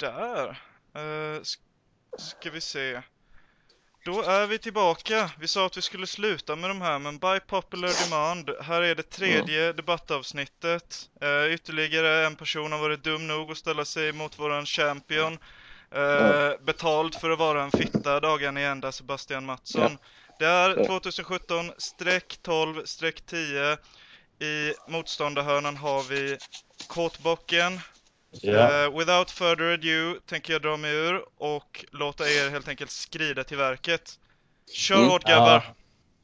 där. Uh, ska vi se. Då är vi tillbaka. Vi sa att vi skulle sluta med de här, men by popular demand. Här är det tredje mm. debattavsnittet. Uh, ytterligare en person har varit dum nog att ställa sig mot våran champion. Uh, mm. Betald för att vara en fitta dagen i ända, Sebastian Mattsson. Ja. Det är 2017-12-10. I motståndarhörnan har vi Kåtbocken. Yeah. Uh, without further ado tänker jag dra mig ur och låta er helt enkelt skrida till verket. Kör mm. hårt grabbar!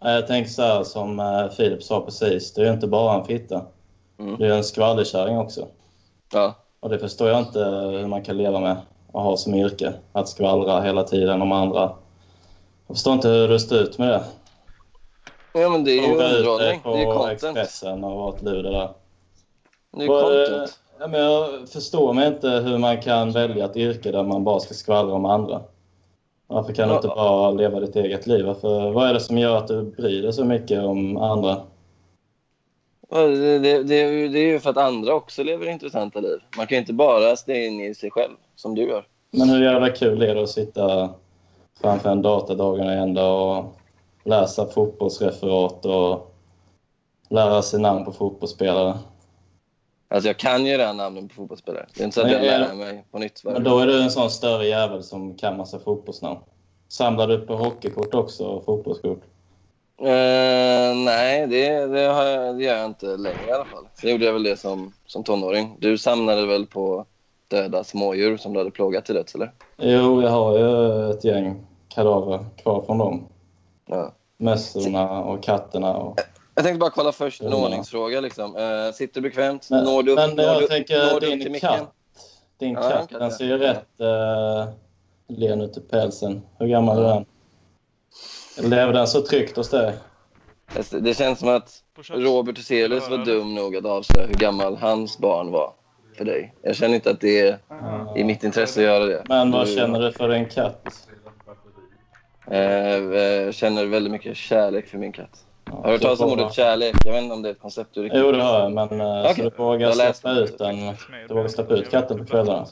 Ja. Jag tänker så här som uh, Filip sa precis, det är inte bara en fitta. Mm. Det är en skvallerkärring också. Ja. Och det förstår jag inte hur man kan leva med och ha som yrke. Att skvallra hela tiden om andra. Jag förstår inte hur det står ut med det. Ja men det är ju underhållning. Det är ju content. Expressen och varit luder där. Det är content. Ja, men jag förstår mig inte hur man kan välja ett yrke där man bara ska skvallra om andra. Varför kan du inte bara leva ditt eget liv? Varför, vad är det som gör att du bryr dig så mycket om andra? Det, det, det, är ju för att andra också lever intressanta liv. Man kan inte bara stänga in i sig själv, som du gör. Men hur jävla kul är det att sitta framför en datordagen i ända och läsa fotbollsreferat och lära sig namn på fotbollsspelare? Alltså jag kan ju redan namnen på fotbollsspelare. Det är inte så att jag lär mig på nytt. Men då är du en sån större jävel som kan massa fotbollsnamn. Samlar du på hockeykort också och fotbollskort? Uh, nej, det, det, har jag, det gör jag inte längre i alla fall. Sen gjorde jag väl det som, som tonåring. Du samlade väl på döda smådjur som du hade plågat till döds, eller? Jo, jag har ju ett gäng kadaver kvar från dem. Ja. Mössorna och katterna. Och... Jag tänkte bara kolla först en ordningsfråga. Liksom. Uh, sitter du bekvämt? Men, når du upp, men jag du, tänker din katt. Din ja, katt, den ser ju rätt uh, len ut i pälsen. Hur gammal är den? Lever den så tryggt hos dig? Det känns som att Robert Hyselius var dum nog att avslöja hur gammal hans barn var för dig. Jag känner inte att det är i mitt intresse att göra det. Men vad känner du för en katt? Jag känner väldigt mycket kärlek för min katt. Har du hört talas om ordet kärlek? Jag vet inte om det är ett koncept du riktigt... Jo, det har jag, men okay. så du vågar släppa ut den. Du vågar släppa ut katten på kvällarna?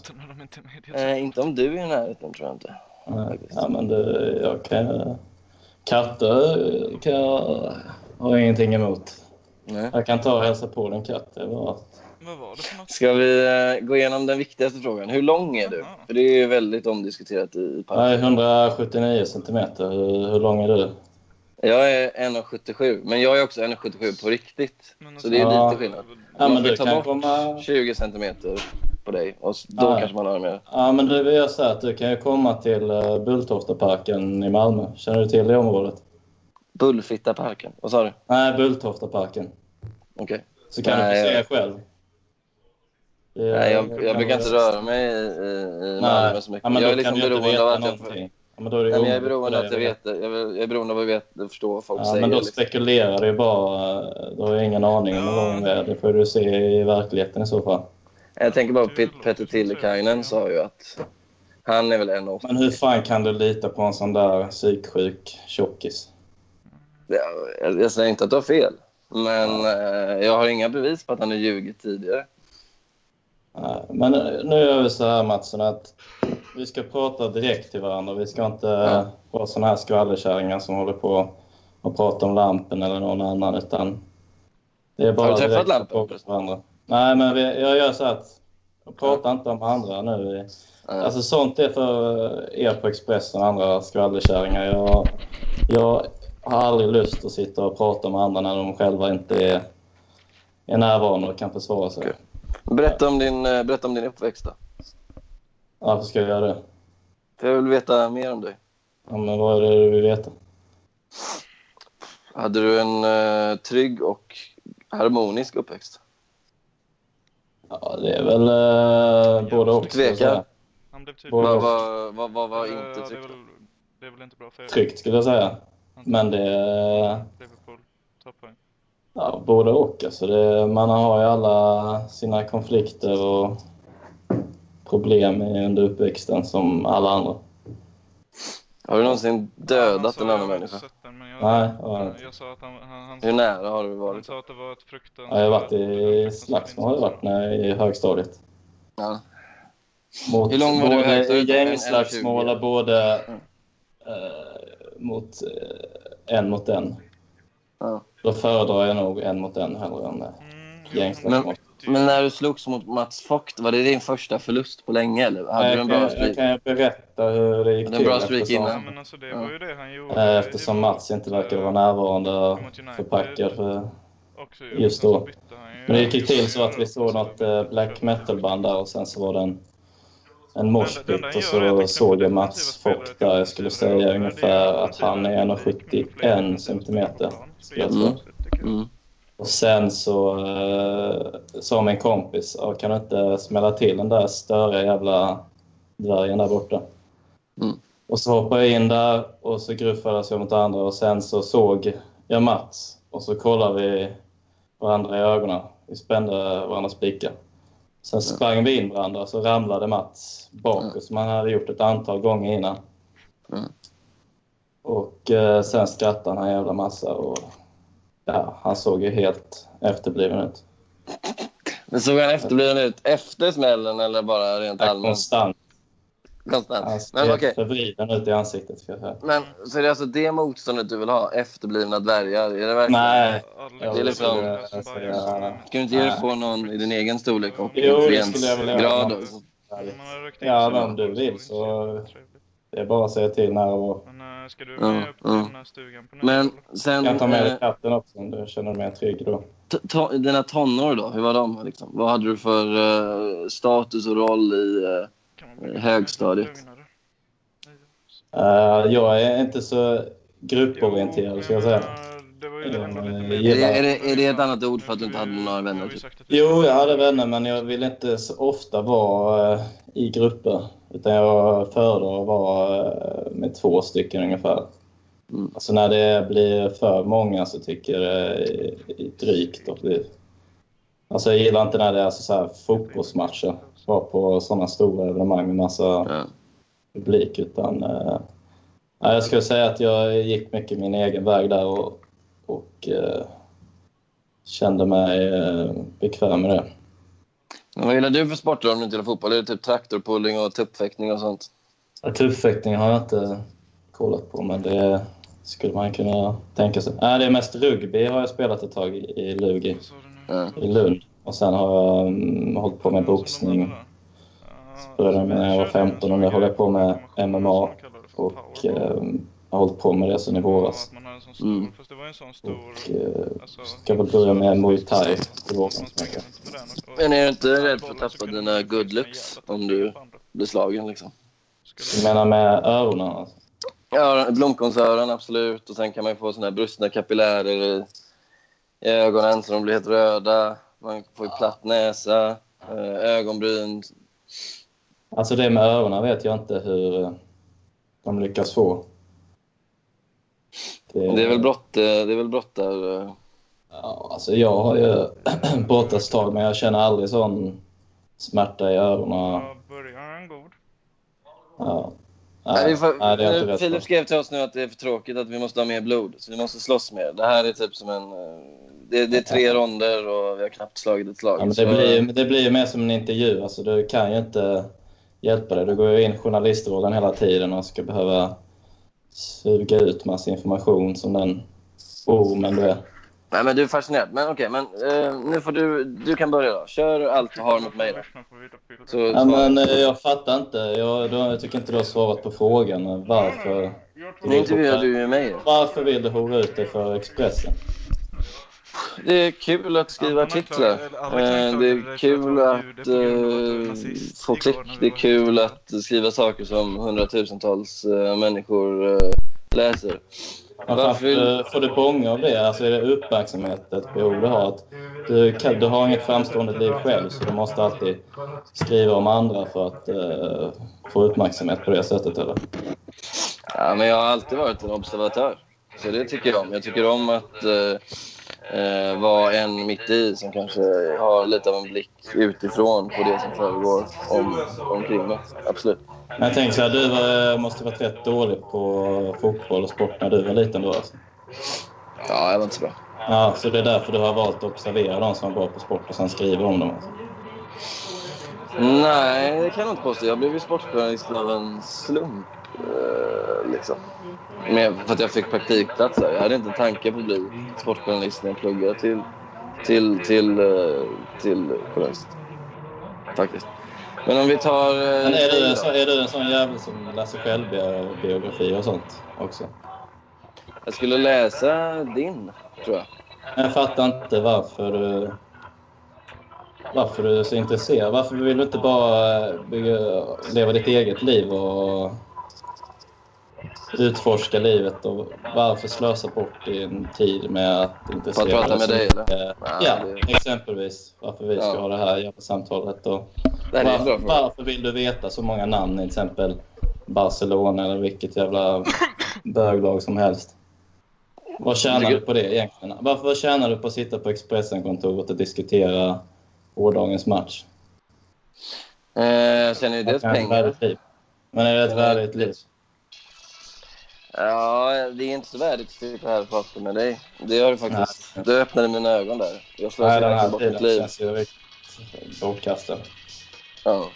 Eh, inte om du är i närheten, tror jag inte. Nej. Ja, men det, jag kan... Katter kan jag ha ingenting emot. Nej. Jag kan ta och hälsa på din katt. Det var vad var det för något? Ska vi uh, gå igenom den viktigaste frågan? Hur lång är du? Aha. För det är ju väldigt omdiskuterat i parken. Jag är 179 centimeter. Hur, hur lång är du? Jag är 1,77 men jag är också 1,77 på riktigt. Så det är ja. lite skillnad. Ja, men du ta bort komma... 20 centimeter på dig och då ja. kanske man har mer. Ja, men du vill säga att du kan ju komma till uh, Bulltoftaparken i Malmö. Känner du till det området? Bullfittaparken? Vad sa du? Nej, Bulltoftaparken. Okej. Okay. Så kan Nej, du få se själv. Nej, jag, jag brukar inte röra mig i, i Malmö så mycket. Ja, jag är liksom beroende av att jag får... Ja, men då är det Nej, men jag är beroende av att jag vet Jag är beroende av att veta, förstå vad folk ja, säger. Men då liksom. spekulerar du bara. Då har jag ingen aning om vad de är. Det får du se i verkligheten i så fall. Jag tänker bara på Petter Tillekainen sa ju att han är väl en av Men hur fan kan du lita på en sån där psyksjuk tjockis? Jag, jag säger inte att du har fel. Men ja. eh, jag har inga bevis på att han har ljugit tidigare. Men nu gör vi så här Mattsson att vi ska prata direkt till varandra. Vi ska inte ja. vara såna här skvallerkärringar som håller på och pratar om Lampen eller någon annan. Utan det är bara Har du träffat Lampen? Varandra. Nej, men vi, jag gör så att jag pratar ja. inte om andra nu. Alltså sånt är för er på Expressen och andra skvallerkärringar. Jag, jag har aldrig lust att sitta och prata med andra när de själva inte är, är närvarande och kan försvara sig. Okay. Berätta om din, eh, berätta om din uppväxt då. Varför ska jag göra det? För jag vill veta mer om dig. Ja, men vad är det du vill veta? Hade du en uh, trygg och harmonisk uppväxt? Ja, det är väl uh, både och. Tveka? Vad var, vad, vad var inte tryggt? Det, det är väl inte bra för er? Tryggt skulle jag säga. Men det... Liverpool. Ja, både och. Alltså det, man har ju alla sina konflikter och problem under uppväxten som alla andra. Har du någonsin dödat en annan människa? Den, jag, Nej. Jag, jag sa att han, han, han Hur nära har du varit? Han sa att det var ett fruktansvärt... Ja, jag har varit i slagsmål har jag varit när, i högstadiet. Ja. Mot Hur lång var du i både högstadiet? gängslagsmål 20? och både Mm. eh, mot eh, en mot en. Ja. Då föredrar jag nog en mot en hellre än eh, Mm, gängslagsmål. Men när du slogs mot Mats Vogt, var det din första förlust på länge? Eller? Hade du en jag, bra kan, jag streak? kan berätta hur det gick Hade en bra till streak eftersom, Ja, innan? men alltså det var ju det han gjorde. eh, eftersom Mats inte verkade vara närvarande förpackad för just då. Men det gick till så att vi såg något eh, black metal-band där och sen så var det en, en moshpit och så såg jag Mats Vogt där. Jag skulle säga ungefär att han är 1,71 centimeter. skulle jag tro. Mm. Och sen så eh, sa min kompis, "Ja, kan du inte smälla till den där störiga jävla dvärgen där borta? Mm. Och så hoppade jag in där och så gruffades jag mot andra och sen så såg jag Mats och så kollade vi varandra i ögonen. Vi spände varandras blickar. Sen sprang vi in varandra och så ramlade Mats bakåt som han hade gjort ett antal gånger innan. Mm. Och eh, sen skrattade han en jävla massa och ja, han såg ju helt efterbliven ut. Men såg han efterbliven ut efter smällen eller bara rent Ja, allmänt? Konstant. Konstant. Han ser Men helt okej, förvriden ut i ansiktet. Ska jag säga. men så är det alltså det motståndet du vill ha? Efterblivna dvärgar? Är det verkligen? Nej, Det är liksom- Ska du inte ge dig på någon i din egen storlek och Jo, det skulle jag göra. grad? Ja, men om du vill så- det är bara att säga till när och var. Men äh, ska du Ja, med på ja. den här stugan på Men nyår? sen, Jag kan ta med dig eh, katten också om du känner dig mer trygg då. to- dina tonår då, hur var de? Liksom? Vad hade du för eh, status och roll i... eh, bli högstadiet. Eh, jag är inte så grupporienterad, ska jag säga. Det var ju Eh, mer- är, det, är, det, är det ett annat ord för att du inte hade några vänner? Typ? Jo, jag hade vänner, men jag ville inte så ofta vara eh, i grupper. Utan jag föredrar att vara eh, med två stycken ungefär. Mm. Alltså när det blir för många så tycker jag det är drygt. Och det, alltså jag gillar inte när det är alltså så här fotbollsmatcher. Vara på sådana stora evenemang med massa Ja. publik. Utan, eh, ja, jag skulle säga att jag gick mycket min egen väg där och, och eh, kände mig eh, bekväm med det. Vad gillar du för sporter om du inte gillar fotboll? Är det typ traktorpulling och tuppfäktning och sånt? Ja, Tuffäktning har jag inte kollat på, men det skulle man kunna tänka sig. Nej, det är mest rugby har jag spelat ett tag i, Lugi Ja. i Lund. Och sen har jag mm, hållit på med boxning. Började med när jag var 15 och nu håller jag på med MMA och eh, har hållit på med det sedan i våras. Mm. Fast det var en sån stor... Och eh, alltså, ska väl börja med Muay Thai Men är du inte rädd för att tappa dina good looks om du blir slagen liksom? Du menar med öronen? Alltså. Ja, blomkonsöron absolut. Och sen kan man ju få såna här brustna kapillärer i, i ögonen så de blir helt röda. Man får ju platt näsa, eh, ögonbryn. alltså det med öronen vet jag inte hur eh, de lyckas få. Det är väl brott, eh, det är väl brott där. eh. Ja, alltså jag har ju brottats tag, men jag känner aldrig sån smärta i öronen. Ja, början god. Ja. Nej, vi Nej, får, nej, det är inte nu, rädd Filip skrev till oss nu att det är för tråkigt att vi måste ha mer blod. Så vi måste slåss mer. Det här är typ som en... eh, Det, det är tre ronder och vi har knappt slagit ett slag. Ja, men Så- det, blir, det blir ju mer som en intervju. Alltså, du kan ju inte hjälpa det. Du går ju in i journalistrollen hela tiden och ska behöva suga ut massa information som den ormen du är. Nej, men du är fascinerad. Men okej, men eh, nu får du... Du kan börja då. Kör allt du har mot mig då. Så, Ja, men jag. eh, jag fattar inte. Jag, då, jag tycker inte du har svarat på frågan. Varför, Nu intervjuar du ju mig. varför vill du hora ut dig för Expressen? Det är kul att skriva artiklar. Eh, Det är kul att eh, nazist få klick. Det är kul att skriva saker som hundratusentals eh, människor eh, läser. Varför vill- får du bånga av det? Alltså är det uppmärksamhet, ett behov du har? Att du, kan, du har inget framstående liv själv så du måste alltid skriva om andra för att eh, få uppmärksamhet på det sättet eller? Ja, men jag har alltid varit en observatör. Så det tycker jag om. Jag tycker om att eh, eh, vara en mitt i som kanske har lite av en blick utifrån på det som föregår om, omkring mig. Absolut. Jag tänker så här, du var, måste varit rätt dålig på fotboll och sport när du var liten då alltså. Ja, jag var inte så bra. Ja, så det är därför du har valt att observera de som bra på sport och sen skriva om dem alltså. Nej, det kan jag inte påstå. Jag blev ju sportjournalist av en slump. Eh, liksom. Med, för att jag fick praktikplats där. Jag hade inte en tanke på att bli sportjournalist när jag pluggade till, till, till, eh, till journalist. Faktiskt. Men om vi tar... eh, Men är du, en då. så, är du en sån jävel som läser självbiografi och sånt också? Jag skulle läsa din, tror jag. Jag fattar inte varför du, varför du är så intresserad. Varför vill du inte bara bygga, leva ditt eget liv och utforska livet? Och varför slösa bort din tid med att intressera För att prata med dig, eller? Ja, exempelvis. Varför vi ska Ja. ha det här jävla samtalet. Och Det här är en var, bra fråga. varför vill du veta så många namn, till exempel Barcelona eller vilket jävla böglag som helst? Vad tjänar du på det egentligen? Varför vad tjänar du på att sitta på Expressen-kontoret och diskutera gårdagens match? Eh, jag ju dels Det är ett pengar. liv. Men är det ett värdigt liv? Ja, det är inte så värdigt att sitta här prata med dig. Det har du faktiskt... Nej. Du öppnade mina ögon där. Jag Nej, slösar den här bort mitt liv. känns ju riktigt bortkastad. Ja.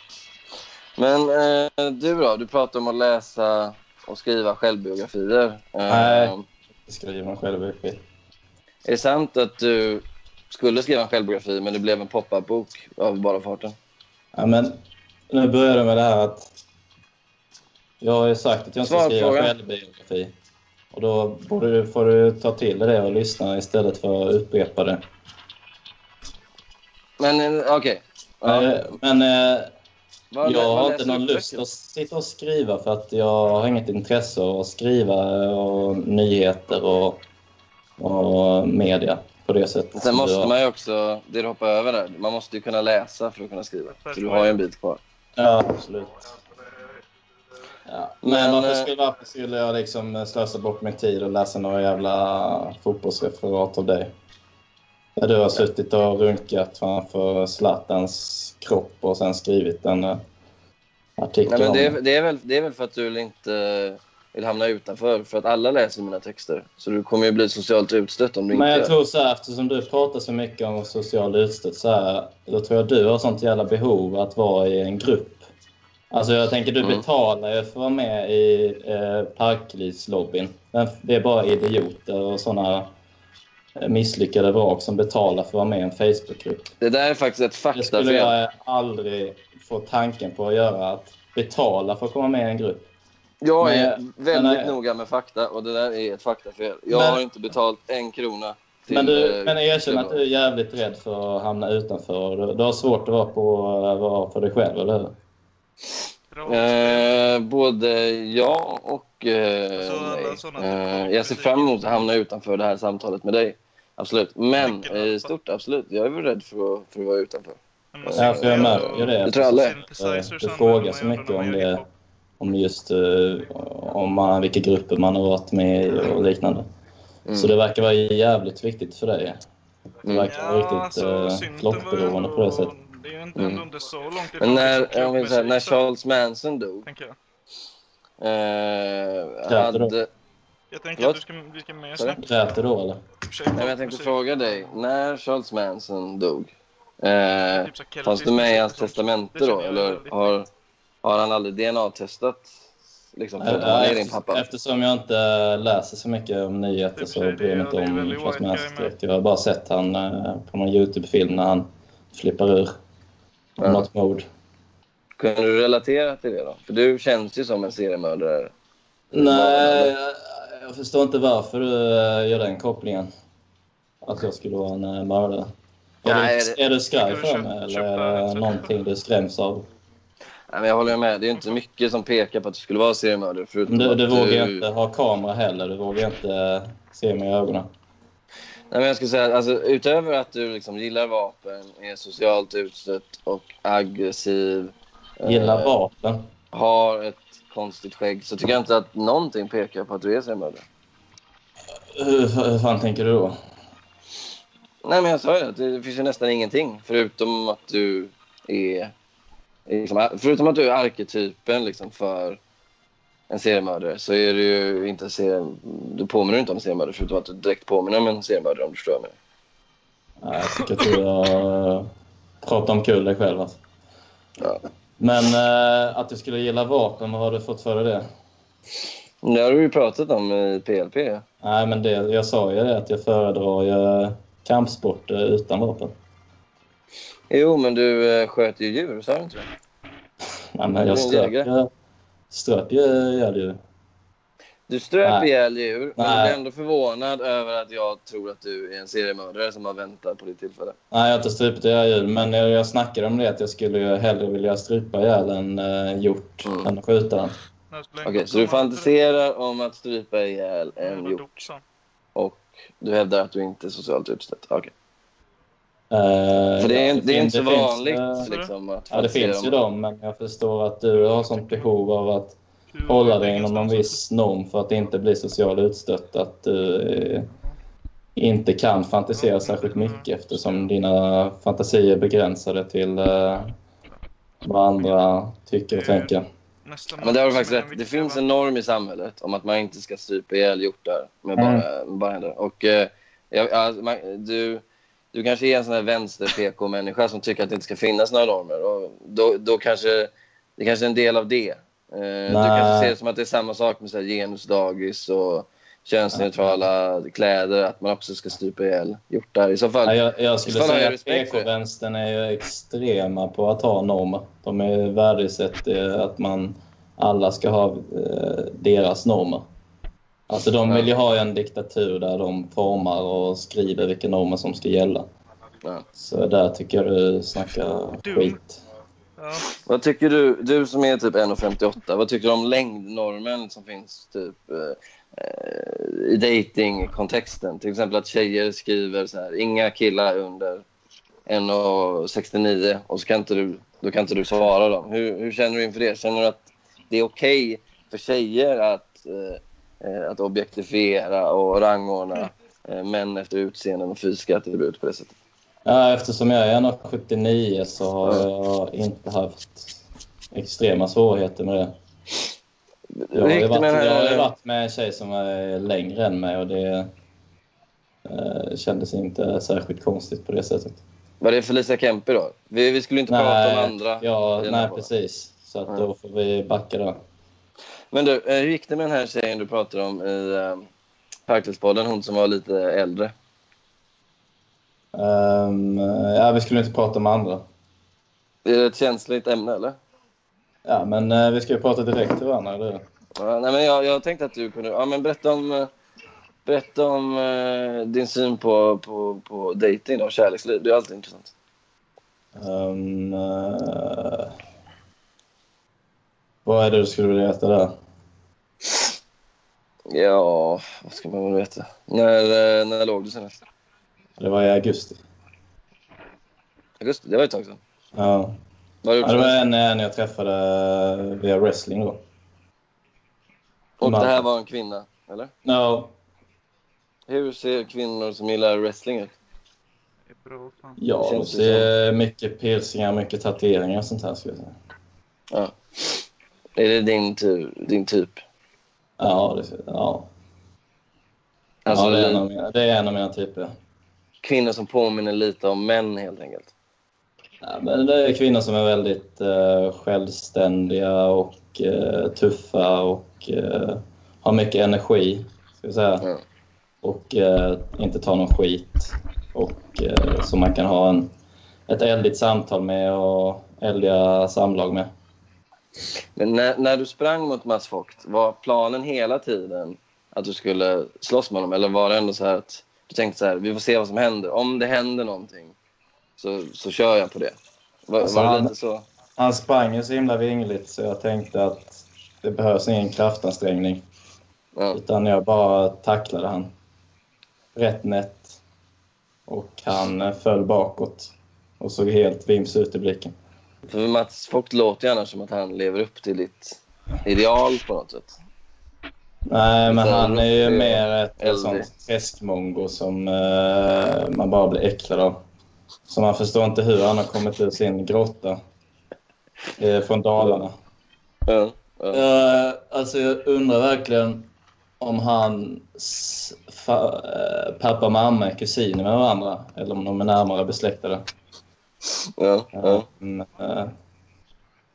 Men eh, du då? Du pratar om att läsa och skriva självbiografier. Eh, Nej. Skriver man själv i skit. Är det sant att du skulle skriva en självbiografi men det blev en pop-up-bok av bara farten? Ja, men nu börjar det med det här att jag har ju sagt att jag inte ska skriva självbiografi. Och då borde du, får du ta till det och lyssna istället för att upprepa det. Men eh, okej. Ja. Eh, Men eh, Vad- jag har inte någon du lust att sitta och skriva för att jag har inget intresse av att skriva och nyheter och, och media på det sättet. Sen måste man ju också, det du hoppar över där, man måste ju kunna läsa för att kunna skriva. Så du har ju en bit kvar. Ja, absolut. Ja. Men, Men, varför, eh, skulle, varför skulle jag liksom slösa bort min tid och läsa några jävla fotbollsreferat av dig? Där du har suttit och runkat framför Zlatans kropp och sen skrivit en uh, artikel Nej, men det, det. är, det, är väl, det är väl för att du inte vill hamna utanför. För att alla läser mina texter. Så du kommer ju bli socialt utstött om du Men inte jag gör tror så här, eftersom du pratar så mycket om social utstött så här, då tror jag du har sånt jävla behov att vara i en grupp. Alltså jag tänker, du Mm. betalar ju för att vara med i eh, parklivslobbyn. Det är bara idioter och såna eh, misslyckade vrak som betalar för att vara med i en Facebookgrupp. Det där är faktiskt ett Det faktafel. skulle jag aldrig få tanken på att göra, att betala för att komma med i en grupp. Jag Men- är väldigt men- noga med fakta och det där är ett faktafel. Jag Men- har inte betalt en krona till... Men, du, eh, men erkänn att du är jävligt rädd för att hamna utanför. Du, du har svårt att vara, på, vara för dig själv, eller hur? Eh, både ja och eh, Alltså, nej. Eh, jag ser fram emot att hamna utanför det här samtalet med dig. Absolut. Men i stort, absolut. Jag är väl rädd för att, för att vara utanför. Men Ja, för jag ju märker och- det. Det tror jag alla är. Du frågar så ju mycket om det. Om just eh, om man, vilka grupper man har varit med i och liknande. Mm. Så det verkar vara jävligt viktigt för dig. Det Mm. verkar vara riktigt eh, synten var ju klockberoende på det sättet. Det är ju inte, Mm. inte så långt ifrån Men när, liksom om vi säger, när så Charles Manson dog, tänker jag. eh, du hade... Jag tänker Förlåt? att du ska, vi ska Sorry? snacka Grät du då eller? Nej, men jag tänkte fråga dig, när Charles Manson dog, eh, Typ fanns du med i hans testamente då? jag Eller har, har han aldrig DNA-testat? Liksom, är din pappa? Eftersom jag inte läser så mycket om nyheter så bryr jag mig inte är om Manson med. direkt. Jag har bara sett han eh, på någon Youtube-film när han flippar ur. Ja. Ja. Något mode. Kunde du relatera till det då? För du känns ju som en seriemördare. Nej, jag, jag förstår inte varför du eh, gör den kopplingen. Att jag skulle vara en eh, mördare. Är, Nej, du, det- är du skraj du för mig eller är det någonting du skräms av? Nej, men jag håller med. Det är inte mycket som pekar på att du skulle vara seriemördare. Förutom Du, du vågar inte ha kamera heller. Du vågar inte eh, se mig i ögonen. Nej, men jag skulle säga, alltså, utöver att du liksom gillar vapen, är socialt utstött och aggressiv. Gillar eh, vapen. Har ett konstigt skägg. Så tycker jag inte att någonting pekar på att du är seriemördare. Hur, hur fan tänker du då? Nej, men jag sa ju att det finns ju nästan ingenting. Förutom att du är... Liksom, förutom att du är arketypen liksom, för en seriemördare så är du ju inte serie, du påminner inte om en seriemördare förutom att du direkt påminner om en seriemördare om du förstår menar. Nej, jag tycker att du har pratat omkull dig själv. Alltså. Ja. Men eh, att du skulle gilla vapen, vad har du fått för det? Det har du ju pratat om i PLP. Nej, men det, jag sa ju det att jag föredrar ju kampsporter utan vapen. Jo, men du eh, sköt ju djur, sa du inte det? Nej, men du är jag ströp ju ströp ju ihjäl djur. Du ströp Nej. ihjäl djur, men du Nej. blir ändå förvånad över att jag tror att du är en seriemördare som har väntat på ditt tillfälle. Nej, jag har inte strupit ihjäl djur, men jag, jag snackade om det att jag skulle ju hellre vilja strupa ihjäl en uh, hjort Mm. än skjuta den. Okej, ingen så du fantiserar om att strypa ihjäl en hjort och du hävdar att du inte är socialt utstött? Okej. Eh, För det är, ja, det är inte så finns, vanligt eh, liksom, att Ja, det finns ju dem, men jag förstår att du har sånt behov av att hålla dig inom ingenstans viss norm för att inte bli socialt utstött. Att du eh, inte kan fantisera särskilt mycket eftersom dina fantasier är begränsade till eh, vad andra tycker och tänker. Nästa Men det har du faktiskt rätt. Det finns en norm i samhället om att man inte ska strypa ihjäl hjortar med Mm. bara, med bara händer. Och eh, jag, ja, man, du, du kanske är en sån här vänster-PK-människa som tycker att det inte ska finnas några normer. Och då, då kanske det kanske är en del av det. Eh, du kanske ser det som att det är samma sak med så här genusdagis och könsneutrala kläder, att man också ska strypa ihjäl hjortar. I så fall, Ja, jag, jag skulle jag säga att. PK-vänstern är ju extrema på att ha normer. De är värdesätter att man alla ska ha eh, deras normer. Alltså de vill ju ha en diktatur där de formar och skriver vilka normer som ska gälla. ja. Så där tycker jag du snackar Dum. skit. Ja, Vad tycker du, du som är typ 1,58, vad tycker du om längdnormen som finns typ eh, i datingkontexten? Till exempel att tjejer skriver så här, inga killar under 1,69 och så kan inte du, då kan inte du svara dem. Hur, hur känner du inför det? Känner du att det är okej för tjejer att, eh, att objektifiera och rangordna eh, män efter utseenden och fysiska attribut på det sättet? Ja, eftersom jag är 1,79 så har jag inte haft extrema svårigheter med det. Jag har, ju varit, här... varit med en tjej som är längre än mig och det eh, kändes inte särskilt konstigt på det sättet. Var det Felicia Kempe då? Vi, vi skulle inte prata om andra. Ja, nej precis. Så att då får vi backa där. Men du, eh, hur gick det med den här tjejen du pratade om i uh, Parklivspodden? Hon som var lite äldre. Ehm, ja, vi skulle inte prata om andra. Är det ett känsligt ämne eller? Ja, men eh, vi ska ju prata direkt till varandra. Eller? Ja, nej, men jag, jag tänkte att du kunde... Ja, men berätta om, eh, berätta om eh, din syn på, på, på dating och kärleksliv. Det är alltid intressant. Um, eh, vad är det du skulle vilja veta där? Ja, vad ska man väl veta? När, eh, när låg du senast? Det var i augusti. Augusti? Det var ett tag sedan. Ja. Vad har du Ja, det var en, en jag träffade via wrestling då. Och det här Malta. var en kvinna, eller? Ja, Hur ser kvinnor som gillar wrestling ut? det ja de det ser mycket piercingar, mycket tatueringar och sånt här. Ska jag säga. Ja. Är det din, din typ? Ja, det, ja. Alltså, ja det, är en av mina, det är en av mina typer. kvinnor som påminner lite om män helt enkelt. Ja, men det är kvinnor som är väldigt eh, självständiga och eh, tuffa och eh, har mycket energi. Ska jag säga. Ja. och eh, inte ta någon skit. Och eh, som man kan ha en, ett eldigt samtal med och eldiga samlag med. Men när, när du sprang mot Mats Vogt, var planen hela tiden att du skulle slåss med honom? Eller var det ändå så att du tänkte så här, vi får se vad som händer. Om det händer någonting så, så kör jag på det. Var, Alltså, var det han- lite så? Han sprang ju så himla vingligt så jag tänkte att det behövs ingen kraftansträngning. Ja. Utan jag bara tacklade han rätt nätt. Och han föll bakåt och såg helt vims ut i blicken. För Mats Vogt låter ju annars som att han lever upp till ditt ideal på något sätt. Nej, men han är ju mer ett eldig. sånt träskmongo som eh, man bara blir äcklad av. Så man förstår inte hur han har kommit ur sin grotta eh, från Dalarna. Ja. Ja. Uh, alltså jag undrar verkligen om hans eh, pappa och mamma är kusiner med varandra eller om de är närmare besläktade. Ja. Ja. Mm, eh,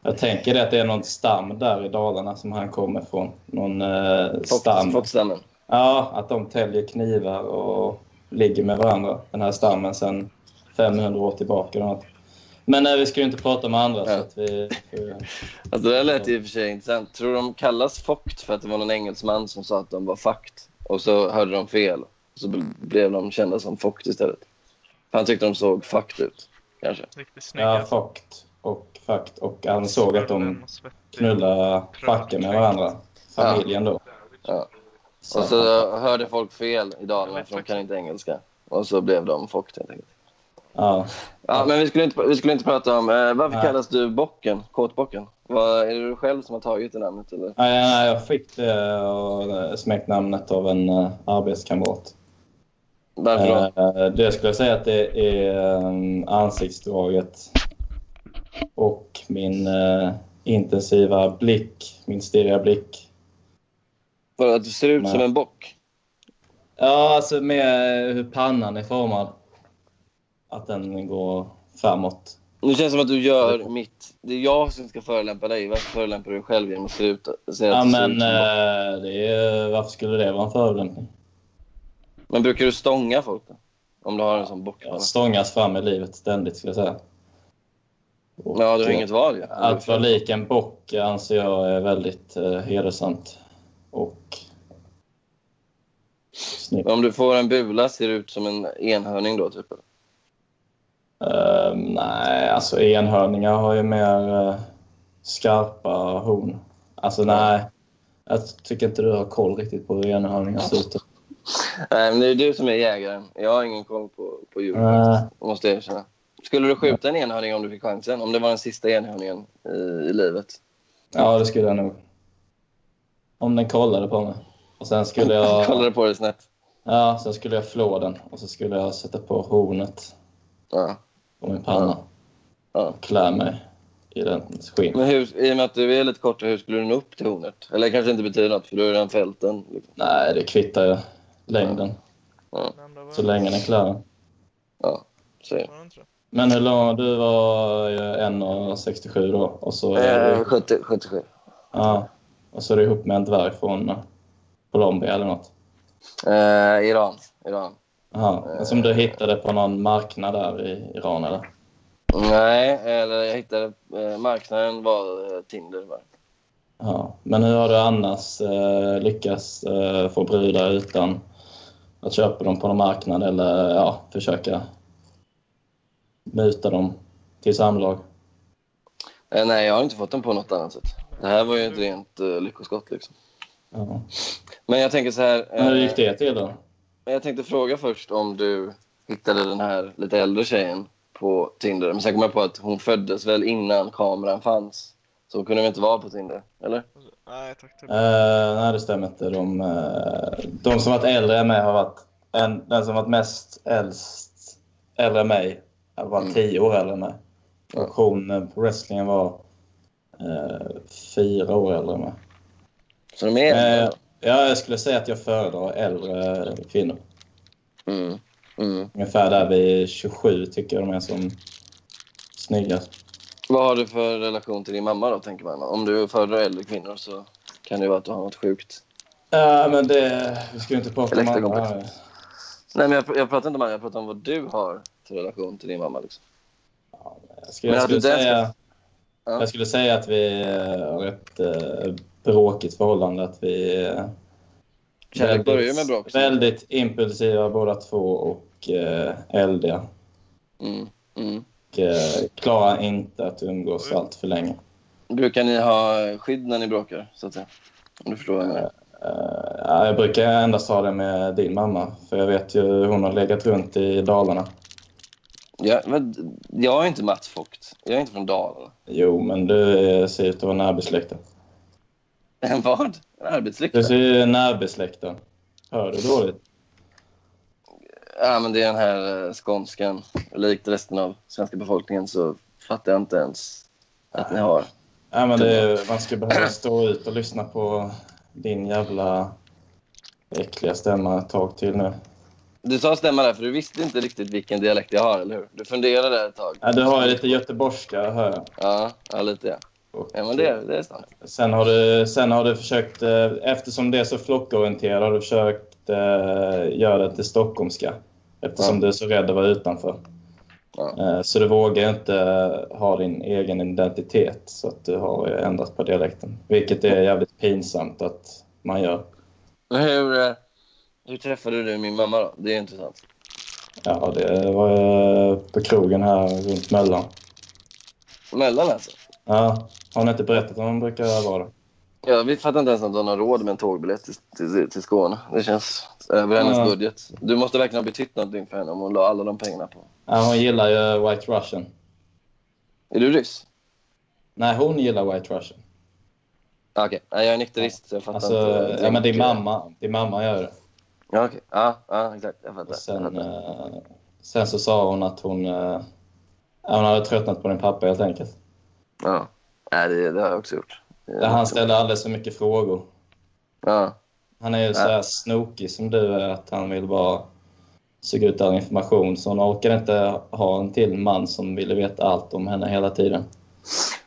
Jag tänker att det är någon stam där i Dalarna som han kommer från. Någon eh, stam. Ja, att de täljer knivar och ligger med varandra. Den här stammen sedan 500 år tillbaka. eller något. Men nej, vi ska ju inte prata med andra. Så Ja. att vi, Alltså, det där lät i och för sig intressant. Tror de kallas Fokt för att det var någon engelsman som sa att de var fakt? Och så hörde de fel. Och så bl- blev de kända som Fokt istället. Han tyckte de såg fakt ut, kanske. Riktigt snygga. ja, Fokt och Fakt. Och han såg att de knullade facken med varandra. Familjen då. Ja. Så, Och så hörde folk fel i Dalarna för de kan inte engelska. Och så blev de Fokt helt enkelt. ja. Ja, men vi skulle inte, vi skulle inte prata om... Eh, varför Nej. kallas du Bocken? Kåtbocken? Vad, är det du själv som har tagit det namnet eller? Nej, nej, jag fick det och smeknamnet av en uh, arbetskamrat. Varför då? Eh, det skulle jag säga att det är um, ansiktsdraget och min eh, intensiva blick, min stirriga blick. För att du ser ut Nej. som en bock? Ja, alltså med hur pannan är formad. Att den går framåt. Nu känns det som att du gör mitt... Det är jag som ska förolämpa dig. Varför förolämpar du dig själv genom att se ut, säga Ja, att men eh, det är, varför skulle det vara en förolämpning? Men brukar du stånga folk då? Om du har en sån bockpanna? Jag stångas fram i livet ständigt, skulle jag säga. Och, Ja, du har inget val ju. Att vara lik en bock anser jag är väldigt eh, hedersamt och snyggt. Om du får en bula ser du ut som en enhörning då, typ? Ehm, nej, alltså enhörningar har ju mer eh, skarpa horn. Alltså nej, jag tycker inte du har koll riktigt på hur enhörningar ser ut. Nej, men det är du som är jägaren. Jag har ingen koll på, på djur, Nej. måste jag erkänna. Skulle du skjuta en enhörning om du fick chansen? Om det var den sista enhörningen i, i livet? Ja, det skulle jag nog. Om den kollade på mig. Och sen skulle jag... Kollade på det snett? Ja, sen skulle jag flå den och så skulle jag sätta på hornet Ja. på min panna ja. och klä mig i den skinn. Men hur, i och med att du är lite kortare, hur skulle du nå upp till hornet? Eller det kanske inte betyder något, för du har redan fällt den. Liksom. Nej, det kvittar ju längden. Ja, var- Så länge den klär den. ja. Så. var jag. Men hur lång? Du var ju 1,67 då. Och så är Eh, du, 70, 77. ja, och så är du ihop med en dvärg från eh, Colombia eller något. Eh, Iran. Iran. Jaha, som du hittade på någon marknad där i Iran eller? Nej, eller jag hittade... Eh, marknaden var eh, Tinder. Bara. Ja, men hur har du annars eh, lyckats eh, få brudar utan att köpa dem på någon marknad eller ja, försöka muta dem till samlag? Eh, nej, jag har inte fått den på något annat sätt. Det här var ju ett rent eh, lyckoskott. Liksom. Ja. Men jag tänker så här... Men hur gick eh, det till då? Jag tänkte fråga först om du hittade den här lite äldre tjejen på Tinder. Men sen kom jag på att hon föddes väl innan kameran fanns. Så kunde väl inte vara på Tinder? Eller? Nej, tack. Typ. Eh, nej, det stämmer inte. De, eh, de som varit äldre än mig har varit... En, den som varit mest äldst, äldre än mig har varit Mm. tio år äldre än mig. Och hon eh, på wrestlingen var eh, fyra år äldre än mig. Så de är äldre? Då? ja, jag skulle säga att jag föredrar äldre kvinnor. Mm. Mm. Ungefär där vid 27 tycker jag de är som snyggast. Vad har du för relation till din mamma då, tänker man? Om du föredrar äldre kvinnor så kan det ju vara att du har något sjukt. Ja, men det... Vi ska ju inte prata om här. Nej, men jag, jag pratar inte om det, jag pratar om vad du har för relation till din mamma. Liksom. Jag skulle, Men jag skulle, säga, ska- Ja. jag skulle säga att vi eh, har ett eh, bråkigt förhållande. Att vi är Kärlek börjar med bråk. väldigt impulsiva båda två och eh, eldiga. Mm. Mm. Och, eh, klarar inte att umgås allt för länge. Brukar ni ha skydd när ni bråkar, så att säga? Om du förstår vad jag menar. Ja, jag brukar endast ha det med din mamma. För jag vet ju hon har legat runt i Dalarna. Jag, men, jag är inte Mats Vogt. Jag är inte från Dalarna. Jo, men du ser ut att vara närbesläktad. En vad? En Du arbetsliknande? ser ju närbesläktad. Hör du dåligt? Ja, men det är den här eh, skånskan. Likt resten av svenska befolkningen så fattar jag inte ens att ni har. Ja, men är, man ska behöva stå ut och lyssna på din jävla äckliga stämma ett tag till nu. Du sa stämma där, för du visste inte riktigt vilken dialekt jag har, eller hur? Du funderade ett tag. Ja, du har ju lite göteborgska, hör jag. Ja, ja lite ja. Och, Ja, men det, det är sant. Sen har du, sen har du försökt, eh, eftersom det är så flockorienterat, har du försökt eh, göra det till stockholmska. Eftersom Ja. du är så rädd att vara utanför. Ja. Eh, så du vågar inte ha din egen identitet. Så att du har ändrat på dialekten. Vilket är jävligt pinsamt att man gör. Hur, eh, hur träffade du min mamma då? Det är intressant. Ja, det var på krogen här runt Möllan. Mellan alltså? Ja, har ni inte berättat om hon brukar vara det? Ja, vi fattar inte ens att hon har råd med en tågbiljett till, till, till Skåne. Det känns över hennes Ja. budget. Du måste verkligen ha betytt någonting för henne om hon la alla de pengarna på. Ja, hon gillar ju White Russian. Är du ryss? Nej, hon gillar White Russian. Ah, Okej, Nej, jag är nykterist så jag fattar Alltså, inte. ja, men din mamma, din mamma gör det. Ja, okej. Ja, ja, exakt. Jag fattar. Och sen, jag fattar. eh, sen så sa hon att hon, eh, hon hade tröttnat på din pappa helt enkelt. Ja. Nej, det, det har jag också gjort. Det är Där han mycket ställer alldeles för mycket frågor. Ja. Han är ju så här snokig som du är, att han vill bara suga ut all information. Så hon orkar inte ha en till man som ville veta allt om henne hela tiden.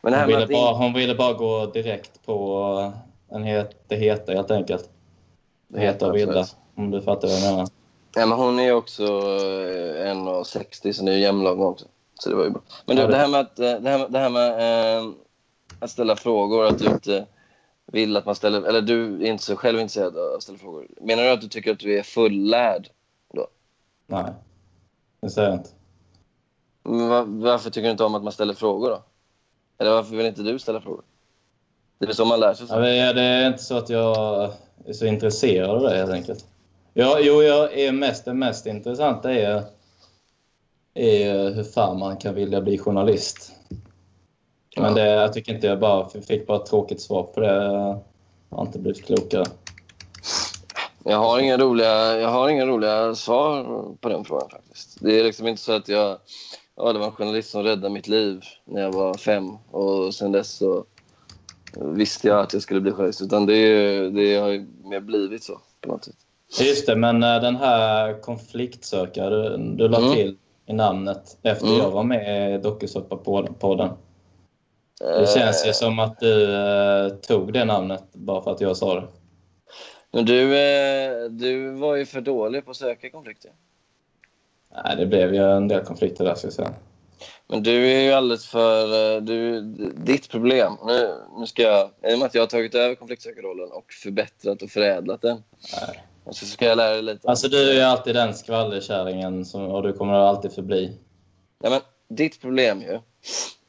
Men det Hon ville, bara, hon ville bara gå direkt på en het, det heta helt enkelt. Det heta och vilda, om du fattar vad jag menar. Ja, men hon är också eh, 1,60 så ni är jämnlånga också. Så det var ju bra. Men Ja, du, det- det här med, att, eh, det här, med- det här med eh, att ställa frågor, att du inte vill att man ställer... Eller du är inte så själv intresserad av att ställa frågor. Menar du att du tycker att du är fullärd? Nej, det säger jag inte. Men va- varför tycker du inte om att man ställer frågor då? Eller varför vill inte du ställa frågor? Det är väl så man lär sig. Ja, Så. men det är inte så att jag är så intresserad av det helt enkelt. Ja, jo, jag är mest, det mest intressanta är, är hur fan man kan vilja bli journalist. Men det, jag tycker inte jag bara fick bara ett tråkigt svar på det. Jag har inte blivit klokare. Jag har inga roliga, jag har inga roliga svar på den frågan faktiskt. Det är liksom inte så att jag... Ja, det var en journalist som räddade mitt liv när jag var fem och sen dess så visste jag att jag skulle bli journalist. Utan det, är- det har ju mer blivit så på något sätt. Just det, men eh, den här konfliktsökare du, du la Mm. till i namnet efter Mm. jag var med i dokusåpa-podden. Det Eh, känns ju som att du eh, tog det namnet bara för att jag sa det. Men du, eh, du var ju för dålig på att söka konflikter. Nej, det blev ju en del konflikter där ska jag säga. Men du är ju alldeles för... eh, Du, ditt problem... Nu, nu ska jag... I och med att jag har tagit över konfliktsökarrollen och förbättrat och förädlat den. Nej. Och så ska jag lära dig lite. Alltså du är ju alltid den skvallerkärringen som, och du kommer alltid förbli. Ja, men ditt problem ju,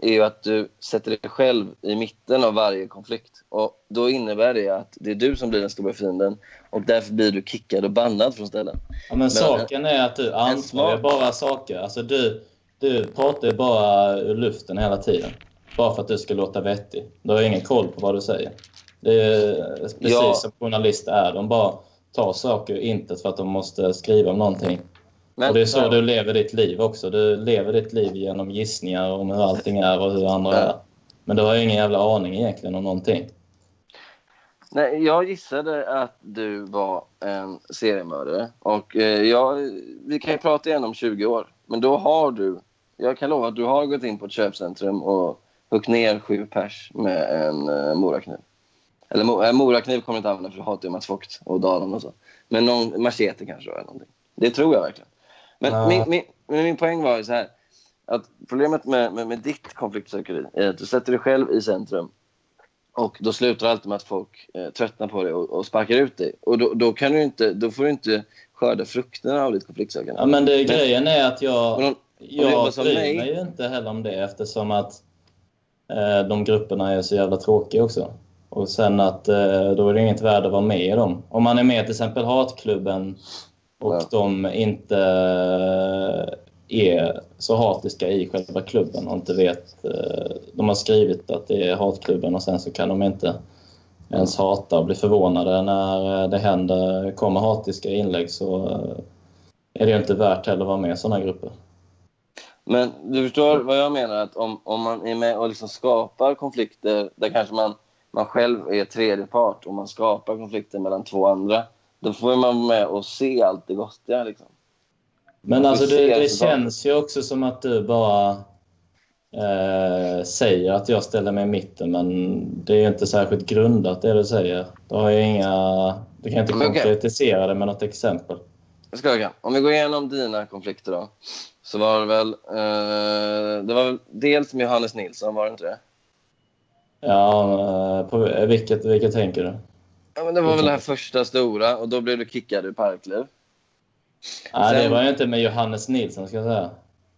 är ju att du sätter dig själv i mitten av varje konflikt. Och Då innebär det att det är du som blir den stora fienden och därför blir du kickad och bannad från ställen. Ja, men saken är att du smart- bara saker. Alltså du, du pratar bara ur luften hela tiden. Bara för att du ska låta vettig. Du har ingen koll på vad du säger. Det är precis Ja. som journalister är. De bara tar saker ur intet för att de måste skriva om någonting. Men, och det är så du lever ditt liv också. Du lever ditt liv genom gissningar om hur allting är och hur andra Ja. är. Men du har ju ingen jävla aning egentligen om någonting. Nej, jag gissade att du var en seriemördare. Och eh, jag, vi kan ju prata igen om 20 år. Men då har du... Jag kan lova att du har gått in på ett köpcentrum och huggit ner sju pers med en eh, morakniv. Eller mo, äh, morakniv kommer jag inte använda för du hatar ju Mats Vogt och Dalan och så. Men någon machete kanske eller någonting. Det tror jag verkligen. Men Ja. min, min, min poäng var ju så här. Att problemet med, med, med ditt konfliktsökeri är att du sätter dig själv i centrum. Och då slutar alltid med att folk eh, tröttnar på dig och, och sparkar ut dig. Och då, då, kan du inte, då får du inte skörda frukterna av ditt konfliktsökande. Ja, men det, grejen är att jag... Jobbar Jag bryr mig- mig ju inte heller om det eftersom att eh, de grupperna är så jävla tråkiga också. Och sen att eh, då är det inget värde att vara med i dem. Om man är med i till exempel Hatklubben och Ja. de inte eh, är så hatiska i själva klubben och inte vet... Eh, de har skrivit att det är Hatklubben och sen så kan de inte ens hata och bli förvånade när eh, det händer, kommer hatiska inlägg så är det ju inte värt heller att vara med i sådana grupper. Men du förstår vad jag menar? Att om, om man är med och liksom skapar konflikter där kanske man, man själv är tredje part och man skapar konflikter mellan två andra. Då får man vara med och se allt det gottiga. Liksom. Men alltså det, det känns ju också som att du bara eh, säger att jag ställer mig i mitten, men det är inte särskilt grundat det du säger. Då har inga... Du kan inte okej. konkretisera det med något exempel. Jag ska jag. Om vi går igenom dina konflikter då. Så var det väl... Eh, det var väl dels med Johannes Nilsson, var det inte det? Ja, eh, på vilket, vilket tänker du? Ja, men det var väl det här första stora och då blev du kickad ur Parkliv. Nej, det Sen- var ju inte med Johannes Nilsson, ska jag säga.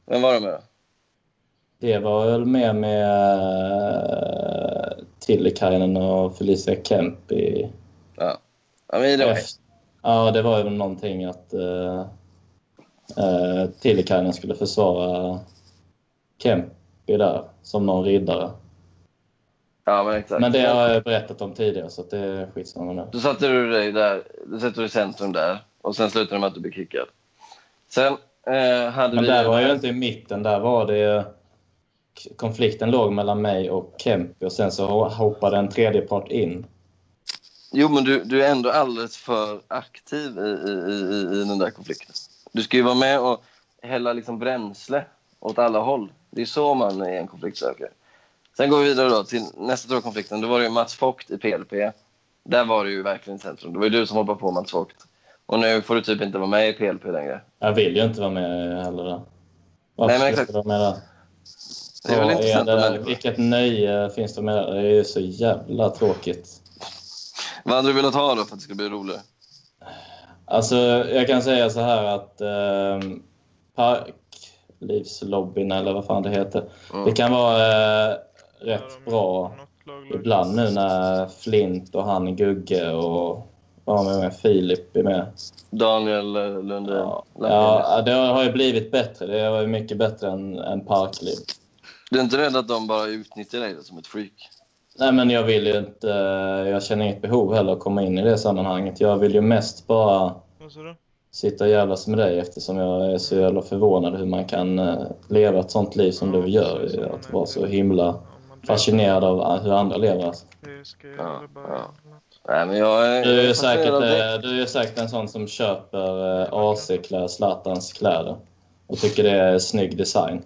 Vem var det med då? Det var väl mer med uh, Tillikainen och Felicia Kemp i... Ja, men either way. efter- Ja, det var ju någonting att uh, uh, Tillikainen skulle försvara Kempi där, som någon riddare. Ja, men exakt. Men det har jag berättat om tidigare, så att det är skitsamma nu. Då satte du dig där, då satte du i centrum där och sen slutade det med att du blev kickad. Sen eh, hade Men vi... där var jag inte i mitten, där var det... Konflikten låg mellan mig och Kempi och sen så hoppade en tredje part in. Jo, men du, du är ändå alldeles för aktiv i, i, i, i den där konflikten. Du ska ju vara med och hälla liksom bränsle åt alla håll. Det är så man är en konfliktsökare. Sen går vi vidare då till nästa stora konflikten. Då var det ju Mats Vogt i PLP. Där var du ju verkligen i centrum. Det var ju du som hoppade på Mats Vogt. Och nu får du typ inte vara med i PLP längre. Jag vill ju inte vara med heller. Nej, Varför men ska exakt. vara med där? Det är väl intressant det där? människor. Vilket nöje finns det med det? Det är ju så jävla tråkigt. Vad hade du velat ha då för att det skulle bli roligare? Alltså, jag kan säga så här att eh, Parklivslobbyn, eller vad fan det heter, Mm. det kan vara eh, Är rätt bra ibland nu när Flint och han Gugge och vad var med Filip är med. Daniel Lundin? Ja, ja, det har ju blivit bättre. Det var ju mycket bättre än, än Parkliv. Du är inte rädd att de bara utnyttjar dig som ett freak? Nej, men jag vill ju inte... Jag känner inget behov heller att komma in i det sammanhanget. Jag vill ju mest bara sitta och jävlas med dig eftersom jag är så jävla förvånad hur man kan eh, leva ett sånt liv som du gör. Att vara så himla fascinerad av hur andra lever. Alltså. Ja, ja. Nej, men jag är, Du är jag säkert, av eh, du är säkert en sån som köper eh, AC-kläder, Zlatans kläder och tycker det är snygg design.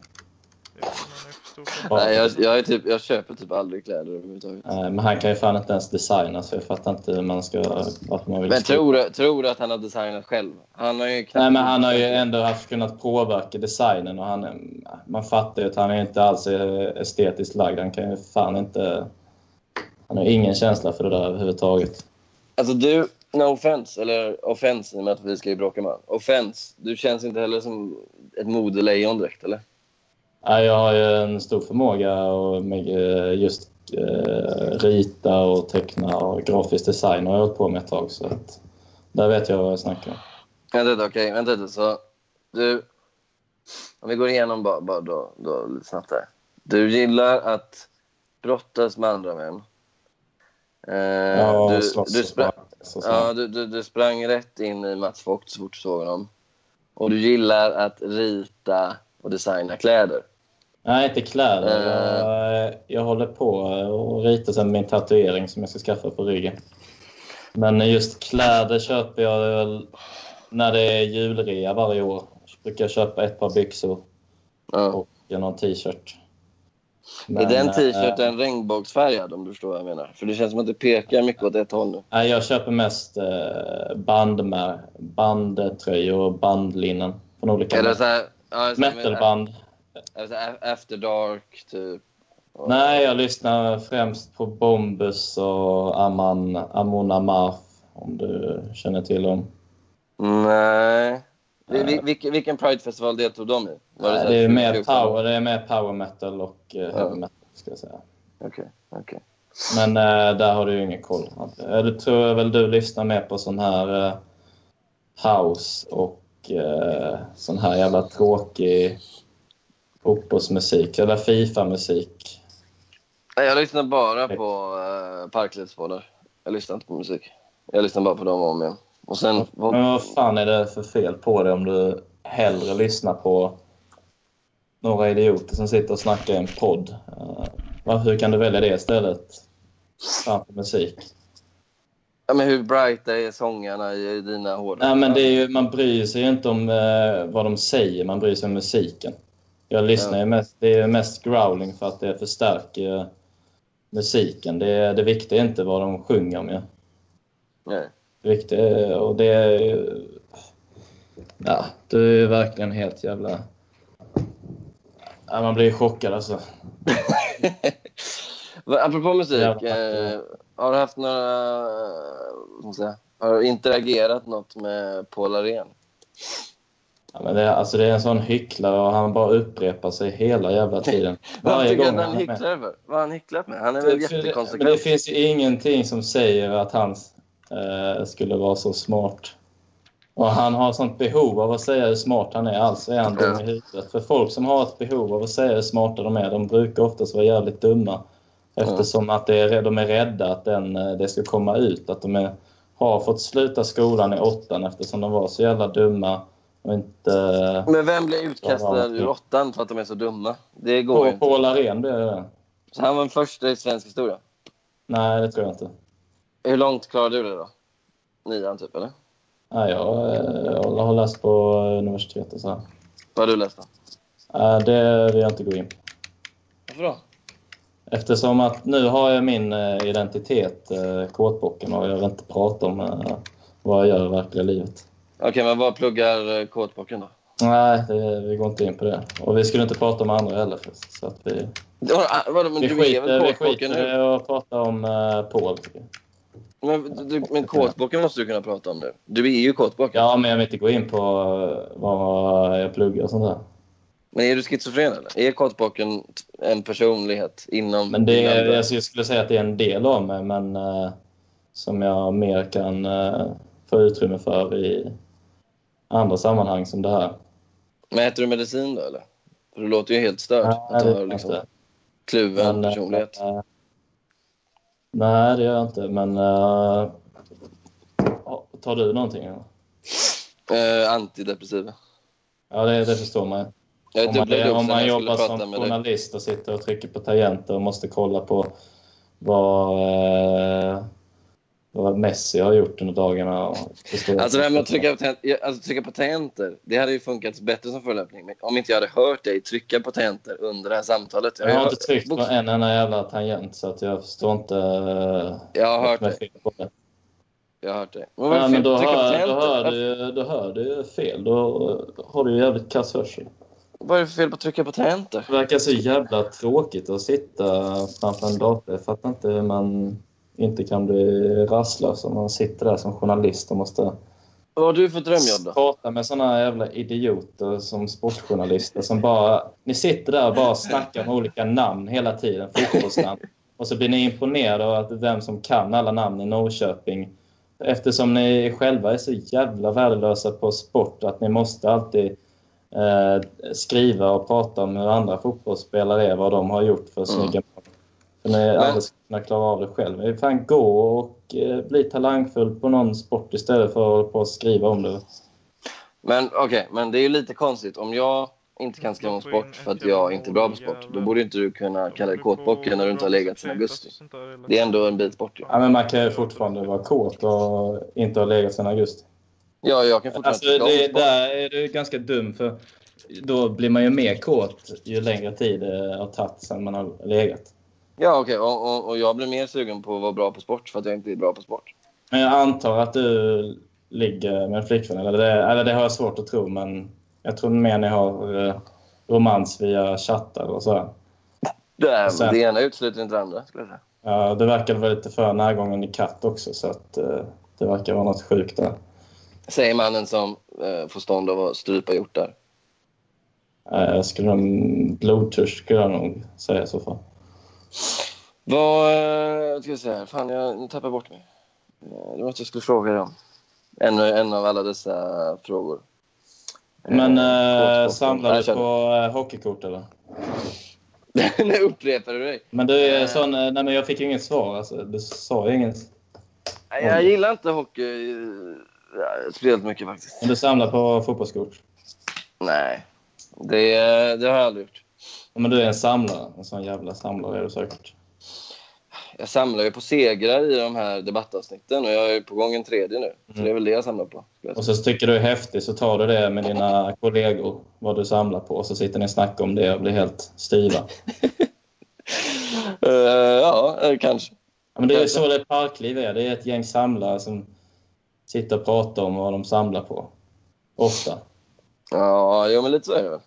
Nej, jag, jag, är typ, jag köper typ aldrig kläder överhuvudtaget. Eh, Men han kan ju fan inte ens designa så jag fattar inte hur man ska, varför man vill Men tror du, tror du att han har designat själv? Han har ju. Nej, men han har ju ändå haft kunnat påverka designen och han, man fattar ju att han är inte alls är estetiskt lagd. Han kan ju fan inte... Han har ingen känsla för det där överhuvudtaget. Alltså du, no offense, eller offense i och med att vi ska ju bråka med varandra. Offense, du känns inte heller som ett modelejon direkt, eller? Jag har ju en stor förmåga och med eh, just eh, rita och teckna och grafisk design har jag hållit på med ett tag. Så att, där vet jag vad jag snackar om. Vänta okej, vänta lite. Så du, om vi går igenom bara, bara då, då lite snabbt här. Du gillar att brottas med andra män. Eh, Ja, du, du, sprang, ja, du, du, du sprang rätt in i Mats Vogt så fort du såg honom. Och du gillar att rita och designa kläder. Nej, inte kläder. Eh. Jag, jag håller på och ritar sen min tatuering som jag ska skaffa på ryggen. Men just kläder köper jag när det är julrea varje år. Jag brukar köpa ett par byxor Ja. och någon t-shirt. är Men, den eh, t-shirten regnbågsfärgad om du förstår vad jag menar? För det känns som att det pekar mycket åt ett håll nu. Nej, jag köper mest eh, bandmär, bandtröjor och bandlinnen från olika Är det så här, ja, så metalband. Är det så här After Dark, typ? Nej, jag lyssnar främst på Bombus och Aman, Amon Amarth, om du känner till dem. Nej. Vi- Nej. vi- vilken, vilken Pride-festival deltog de i? Var Nej, så här det, är mer 2014? power, det är mer power metal och eh, Ja. heavy metal, ska jag säga. Okej, okej. Men eh, där har du ju ingen koll. Eh, Det tror jag väl du lyssnar mer på sån här eh, house och eh, sån här jävla tråkig fotbollsmusik, eller Fifa-musik. Jag lyssnar bara på uh, Parklivspoddar. Jag lyssnar inte på musik. Jag lyssnar bara på dem om igen. Och sen... Men vad fan är det för fel på det om du hellre lyssnar på några idioter som sitter och snackar i en podd? Eh, va- hur kan du välja det istället framför musik? Ja, men hur brighta är sångarna i, dina hårdrock? Nej, men det är ju, man bryr sig ju inte om eh, vad de säger, man bryr sig om musiken. Jag lyssnar ju mest, det är mest growling för att det förstärker musiken. Det, det viktiga är inte vad de sjunger om. Ja. Nej. Det viktiga är, och det är ju- Ja, det är ju verkligen helt jävla... Ja, man blir chockad alltså. Apropå musik, eh, har du haft några... har du interagerat något med Paul Arén? Ja, men det, är- alltså det är en sån hycklare och han bara upprepar sig hela jävla tiden. Varje gång han han är med. hycklar för? Vad har han hycklat med? Han är väl för det, det jättekonsekvent? finns ju ingenting som säger att han eh, skulle vara så smart. Och han har sånt behov av att säga hur smart han är, alltså är han dum i huvudet. För folk som har ett behov av att säga hur smarta de är, de brukar oftast vara jävligt dumma. Eftersom att det är, de är rädda att den, eh, det ska komma ut. Att de är, har fått sluta skolan i åttan eftersom de var så jävla dumma inte... Men vem blir utkastad ur åttan för att de är så dumma? Det går ju På, inte. Paul Arén blir det det. Så han var den första i svensk historia. Nej, det tror jag inte. Hur långt klarade du det då? Nian typ, eller? Nej, jag, eh, jag har läst på universitet och så här. Vad har du läst då? Nej, det vill jag inte gå in på. Varför då? Eftersom att nu har jag min eh, identitet, eh, kåtbocken, och jag vill inte prata om eh, vad jag gör i verkliga livet. Okej, men vad pluggar eh, kåtbocken då? Nej, det, vi går inte in på det. Och vi skulle inte prata om andra heller. Så att vi, Vadå, ah, vadå, men vi du är väl skiter, vi skiter i att prata om uh, Paul. Men, du, men kåtbocken måste du kunna prata om nu. Du är ju kåtbocken. Ja, men jag vill inte gå in på eh, vad jag pluggar och sånt där. Men är du schizofren eller? Är kåtbocken en personlighet inom... Men det är, inom- alltså, jag skulle säga att det är en del av mig, men eh, som jag mer kan eh, få utrymme för i andra sammanhang som det här. Men äter du medicin då eller? För du låter ju helt störd. Nej, att du har liksom kluven Men, eh, personlighet. eh, nej, det gör jag inte. Men eh, tar du någonting? Eh, antidepressiva. Ja, det, det förstår man. Jag Om man, om man jobbar som journalist och sitter och trycker på tangenter och måste kolla på vad, eh, vad Messi har gjort under dagarna. Alltså det här med att trycka på, tent- ja, alltså, trycka på tangenter, det hade ju funkat bättre som förolämpning. Men om inte jag hade hört dig trycka på tangenter under det här samtalet. Jag har ju inte tryckt på en enda jävla tangent så att jag förstår inte... eh, Jag har hört dig. Jag har hört dig. Men Nej, det men då hör, då, hör du, då hör du fel. Då har du ju jävligt kass hörsel. Vad är det för fel på att trycka på tangenter? Det verkar så jävla tråkigt att sitta framför en dator. Jag fattar inte hur man inte kan bli rastlös om man sitter där som journalist och måste Vad har du för drömjobb då? prata med såna jävla idioter som sportjournalister som bara... Ni sitter där och bara snackar om olika namn hela tiden, fotbollsnamn. Och så blir ni imponerade av att vem som kan alla namn i Norrköping. Eftersom ni själva är så jävla värdelösa på sport att ni måste alltid eh, skriva och prata om hur andra fotbollsspelare är, vad de har gjort för snygga ska kunna klara av det själv. Men fan gå och eh, bli talangfull på någon sport istället för att på skriva om det. Men okej, men det är ju lite konstigt. Om jag inte kan skriva om sport för att jag inte är bra på sport, då borde inte du kunna kalla dig kåtbocken när du inte har legat sedan augusti. Det är ändå en bit bort ju. Ja, men man kan ju fortfarande vara kåt och inte ha legat sedan augusti. Ja, jag kan fortfarande Alltså, det, där är du ganska dum för då blir man ju mer kåt ju längre tid det har tagit sedan man har legat. Ja, okej. Och, och, och jag blir mer sugen på att vara bra på sport för att jag inte är bra på sport. Men jag antar att du ligger med en flickvän, eller det, eller det har jag svårt att tro, men jag tror mer ni har eh, romans via chattar och så. Det, är, Sen- det ena utesluter inte det andra, skulle jag säga. Ja, det verkar vara lite för närgången i katt också, så att eh, det verkar vara något sjukt där. Säger mannen som eh, får stånd av att strypa hjortar. Eh, skulle nog, blodtörst skulle jag nog säga i så fall. Vad eh, ska jag säga? Fan, jag nu tappar jag bort mig. Eh, Det var något jag skulle fråga dig om. En, en av alla dessa frågor. Men Eh, eh, samlar du på eh, hockeykort eller? nu upprepar du dig. Men du är sån, nej men jag fick ju inget svar alltså. Du sa ju inget. Nej, Jag gillar inte hockey speciellt mycket faktiskt. Men du samlar på fotbollskort? Nej, det, det har jag aldrig gjort. Men du är en samlare. En sån jävla samlare är du säkert. jag samlar ju på segrar i de här debattavsnitten och jag är på gång en tredje nu. Så det är väl det jag samlar på. jag Och så tycker du är häftigt så tar du det med dina kollegor, vad du samlar på. Och så sitter ni och snackar om det och blir helt styva. Eh, ja, eh, kanske. Ja, men det är så det parkliv är. Det är ett gäng samlare som sitter och pratar om vad de samlar på. Ofta. Ja, jo, men lite så är det väl.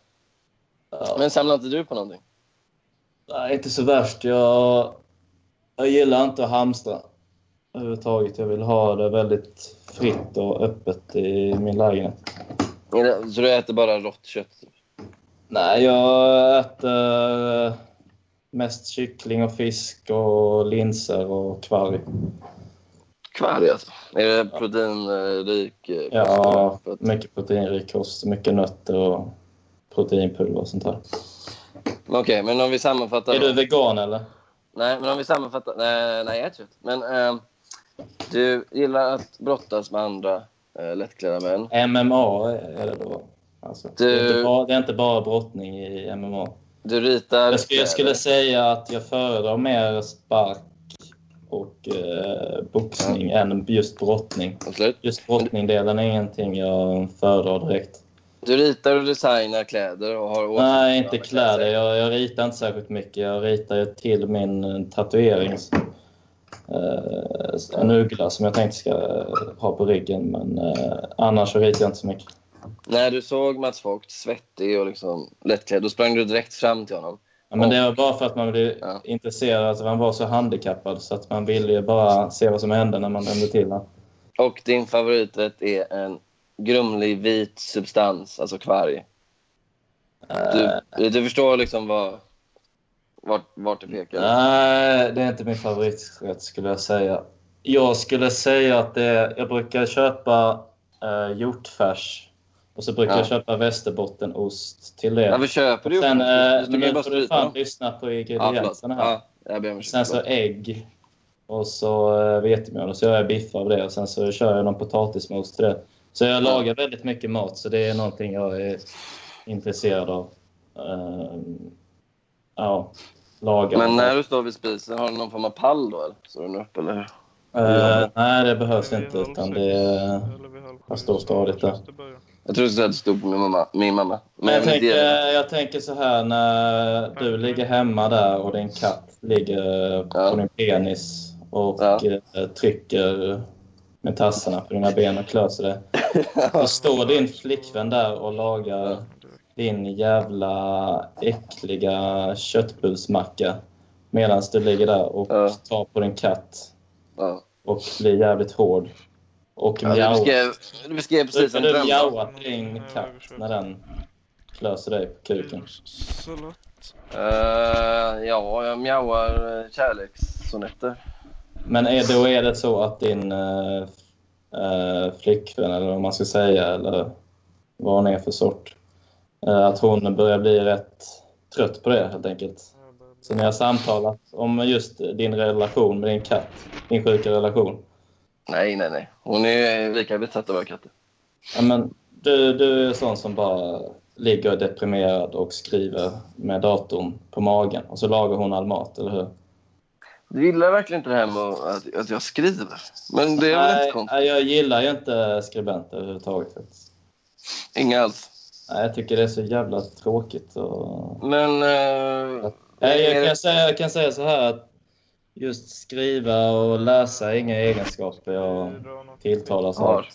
Ja. Men samlar inte du på någonting? Nej, inte så värst. Jag, jag gillar inte att hamstra överhuvudtaget. Jag vill ha det väldigt fritt och öppet i min lägenhet. Så du äter bara rått kött? Nej, jag äter mest kyckling och fisk och linser och kvarg. Kvarg alltså? Är det proteinrik? eh, Ja, mycket proteinrik kost, mycket nötter och proteinpulver och sånt. Men Okej, men om vi sammanfattar. Är då. du vegan eller? Nej, men om vi sammanfattar. Nej, nej jag äter kött. Men ehm, du gillar att brottas med andra eh, lättklädda män. MMA är det då. Alltså, det, är Du- inte bara, det är inte bara brottning i MMA. Du ritar Jag skulle, jag skulle säga att jag föredrar mer spark och eh, boxning än just brottning. Absolut. Just brottningdelen är ingenting jag föredrar direkt. Du ritar och designar kläder och har Nej, inte kläder. Jag, jag ritar inte särskilt mycket. Jag ritar till min eh, tatuering. Eh, en uggla som jag tänkte ska eh, ha på ryggen. Men eh, annars så ritar jag inte så mycket. När du såg Mats Vogt svettig och liksom lättklädd, då sprang du direkt fram till honom. Ja, men det var bara för att man blev Ja. intresserad. Alltså, han var så handikappad så att man ville ju bara se vad som hände när man dömde till honom. Och din favoriträtt är en grumlig vit substans, alltså kvarg. Du, du förstår liksom vad, vart, vart det pekar? Nej, det är inte min favoriträtt skulle jag säga. Jag skulle säga att det är, jag brukar köpa eh, hjortfärs och så brukar Ja. jag köpa västerbottenost till det. Varför köper du Sen, eh, men nu får du fan dem. lyssna på Ja, ingredienserna förlåt. här. Ja, jag. Sen så ägg och så eh, vetemjöl och så gör jag biff av det och sen så kör jag någon potatismos till det. Så jag lagar väldigt mycket mat så det är någonting jag är intresserad av. Eh, ja, laga. Men när du står vid spisen, har du någon form av pall då? Eller? Står den upp eller? Eh, nej, det behövs inte utan det är... jag står stadigt där. Jag tror du att det stod på min mamma. Min mamma. Men jag tänker, jag tänker så här när du ligger hemma där och din katt ligger på Ja. din penis och Ja. eh, trycker med tassarna på dina ben och klör sig det. Då står din flickvän där och lagar din jävla äckliga köttbullsmacka medan du ligger där och tar på din katt och blir jävligt hård. Och Ja, du, beskrev, du beskrev precis du dröm. mjaua på din katt när den klöser dig på kuken? Eh, ja, jag mjauar eh, kärlekssonetter. Men är, då är det så att din äh, flickvän, eller vad man ska säga, eller vad hon är för sort, eh, att hon börjar bli rätt trött på det helt enkelt. Så ni har samtalat om just din relation med din katt, din sjuka relation. Nej, nej, nej. Hon är lika besatt av katter. Ja, men du, du är sån som bara ligger deprimerad och skriver med datorn på magen och så lagar hon all mat, eller hur? Du gillar verkligen inte det här med att, att jag skriver. Men det är väl inte Nej, konstigt? nej, jag gillar ju inte skribenter överhuvudtaget. faktiskt. Inga alls. Nej, jag tycker det är så jävla tråkigt. Och... Men... Nej, är jag, det- kan säga, jag kan säga så här att just skriva och läsa är inga egenskaper jag tilltalas av.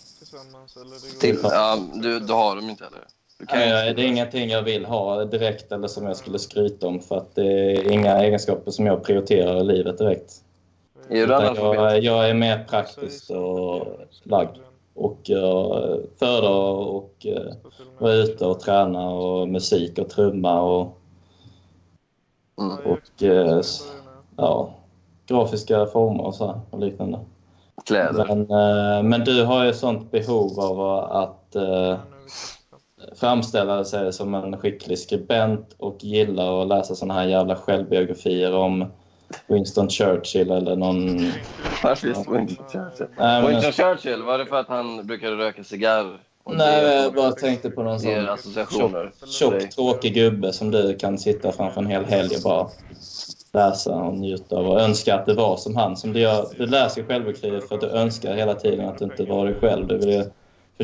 Till, ja, du, du har dem inte heller. Inte det är ingenting jag vill ha direkt eller som jag skulle skryta om för att det är inga egenskaper som jag prioriterar i livet direkt. Är jag, jag är mer praktisk och lagd och jag föredrar och eh, vara ute och träna och musik och trumma och Mm. och, eh, ja, grafiska former och, så och liknande. Kläder. Men, eh, men du har ju sånt behov av att framställa sig som en skicklig skribent och gillar att läsa såna här jävla självbiografier om Winston Churchill eller någon... Varför just Winston Churchill? Nej, men, Winston Churchill, var det för att han brukade röka cigarr? Nej, jag bara tänkte på någon sån tjock, tjock tråkig gubbe som du kan sitta framför en hel helg och bara läsa och njuta av och önska att det var som han. Som du, gör, du läser självbekrivet för att du önskar hela tiden att du inte var dig själv. Du vill